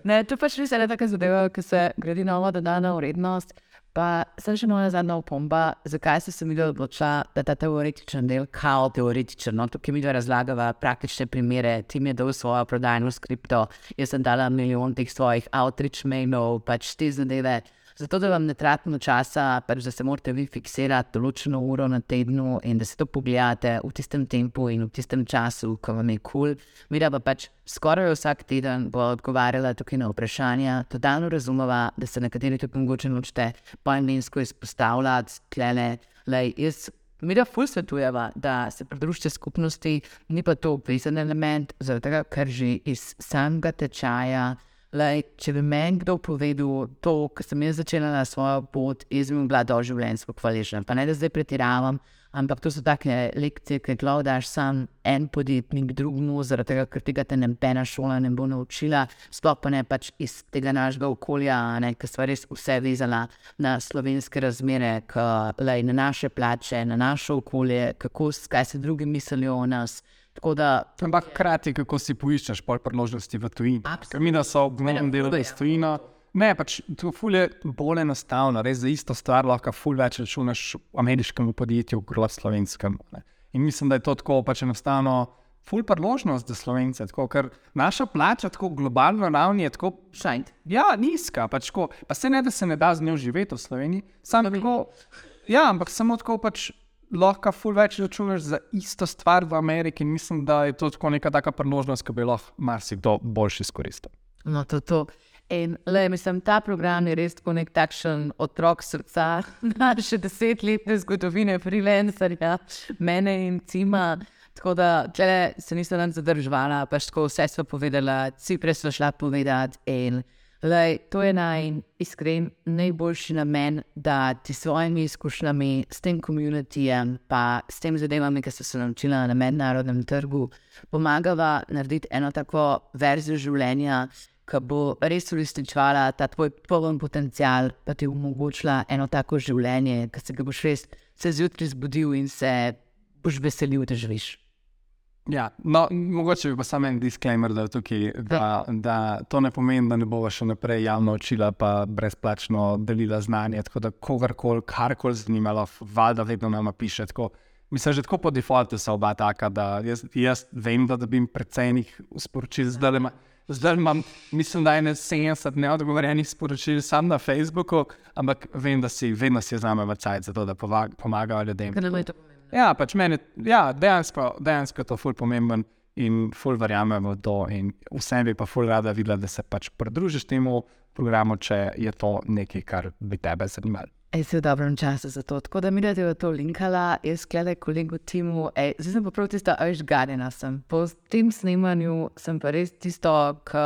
Ne, to pač res je ena taka zadeva, ki se gradi nova dodana vrednost. Pa sem še moja zadnja opomba, zakaj sem se mi odločila, da ta teoretičen del, kao teoretičen, no, tukaj mi dva razlagava praktične primere, ti mi je dal svojo prodajno skripto, jaz sem dala milijon teh svojih outreach mailov, pač te zadeve. Zato, da vam ne tratimo časa, pač da se morate vi fiksirati določeno uro na tednu in da se to pogledate v tistem tempu in v tistem času, ko vam je kul. Cool. Mi pa pač skoraj vsak teden bo odgovarjala tukaj na vprašanja. Totalno razumeva, da se nekateri tukaj mogoče nočete poimensko izpostavljati, klele, lej, jaz. Mi da ful svetujeva, da se pridružite skupnosti, ni pa to obvezen element, zaradi tega, ker že iz samega tečaja. Lej, če bi meni kdo povedal to, kar sem jaz začela na svojo pot, jaz bi bila doživljenjsko hvaležna. Pa ne da zdaj pretiravam, ampak to so take lekcije, ki jih daš sam en podjetnik drugemu, zaradi tega, ker tega te nobena šola ne bo naučila, sploh pa ne pač iz tega našega okolja, ki smo res vse vezali na slovenske razmere, k, lej, na naše plače, na naše okolje, kako, kaj se drugi mislijo o nas. Da, Ampak hkrati, kako si poiščeš pol priložnosti v tujini. Mi da so v enem delu tujina. Ne, pač to je bolj enostavno, res za isto stvar lahko ful več računaš v ameriškem podjetju, kot v slovenskem. Ne. In mislim, da je to tako pač enostavno, ful priložnost za slovence, tako, ker naša plača tako globalno ravni je tako šajnt. Ja, nizka, pač tako, pa se ne da se ne da z njo živeti v Sloveniji. Sam tako, ja, ampak samo tako pač lahko ful več računaš za isto stvar v Ameriki. Mislim, da je to tako neka taka priložnost, ki bi lahko marsikdo boljši izkoristil. No, to, to. In, le, mislim, ta program je res nek takšen otrok srca, naše desetletne zgodovine, freelancerja, mene in cima. Tako da se nisem zadržala, pač tako vse smo povedala, cipre smo šla povedati. Lej, to je najiskren, najboljši namen, da ti s svojimi izkušnjami, s tem komunitijem, pa s tem zadevami, ki so se naučila na mednarodnem trgu, pomagava narediti eno tako verzijo življenja, ki bo res uresničevala ta tvoj poln potencial, pa ti omogočila eno tako življenje, ki se ga boš res se zjutraj zbudil in se boš veselil, da živiš. Ja, no, mogoče bi pa samo en disclaimer, da, tukaj, da, da to ne pomeni, da ne bomo še naprej javno učila, pa brezplačno delila znanje. Tako da kogarkoli, karkoli zanimalo, valjda vedno nama piše. Tako, mislim, že tako po defaultu so oba taka, da jaz, jaz vem, da dobim precej njih sporočil. Zdaj, ima, zdaj imam, mislim, da je ne 70 neodgovorjenih sporočil sam na Facebooku, ampak vem, da si vedno si znamo v cajt za to, da pomagajo ljudem. Ja, pač meni ja, dejansko, dejansko je to ful pomemben in ful verjamem v to. Vsem bi pa ful rada videla, da se pač pridružiš temu programu, če je to nekaj, kar bi tebe zanimalo. Jaz sem v dobrem času za to, tako da mi da ti to linkala, jaz gledam kolegu Timu, ej, zdaj sem pa prav tisto, ajš gadena sem. Po tem snemanju sem pa res tisto, ki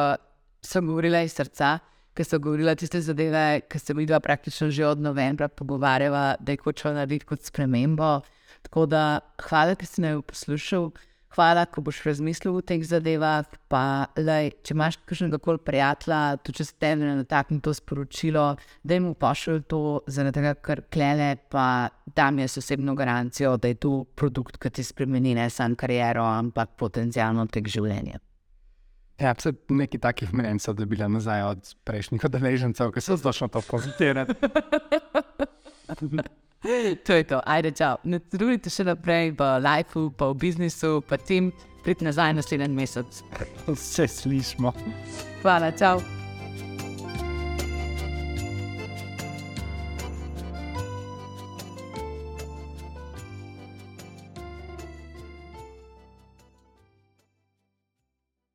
sem govorila iz srca, ki so govorila tiste zadeve, ki se mi dva praktično že od novembra pogovarjava, da je hočela narediti kot spremembo. Tako da, hvala, da si me poslušal, hvala, ko boš razmislil o teh zadevah. Pa, lej, če imaš kakšnega koli prijatelja, tudi če se te ne natakne to sporočilo, da jim pošilj to, zaradi tega, ker klele, pa da mi jaz osebno garancijo, da je to produkt, ki ti spremeni ne samo kariero, ampak potencialno tek življenje. Ja, vse nekaj takih mnen so dobili nazaj od prejšnjih odeležencev, ki so zelo to komentirali. to je to, ajde, čau. Ne trudite še naprej v lifeu, pa v biznisu, pa tim, pridite nazaj naslednji mesec. Vse slišmo. Hvala, čau.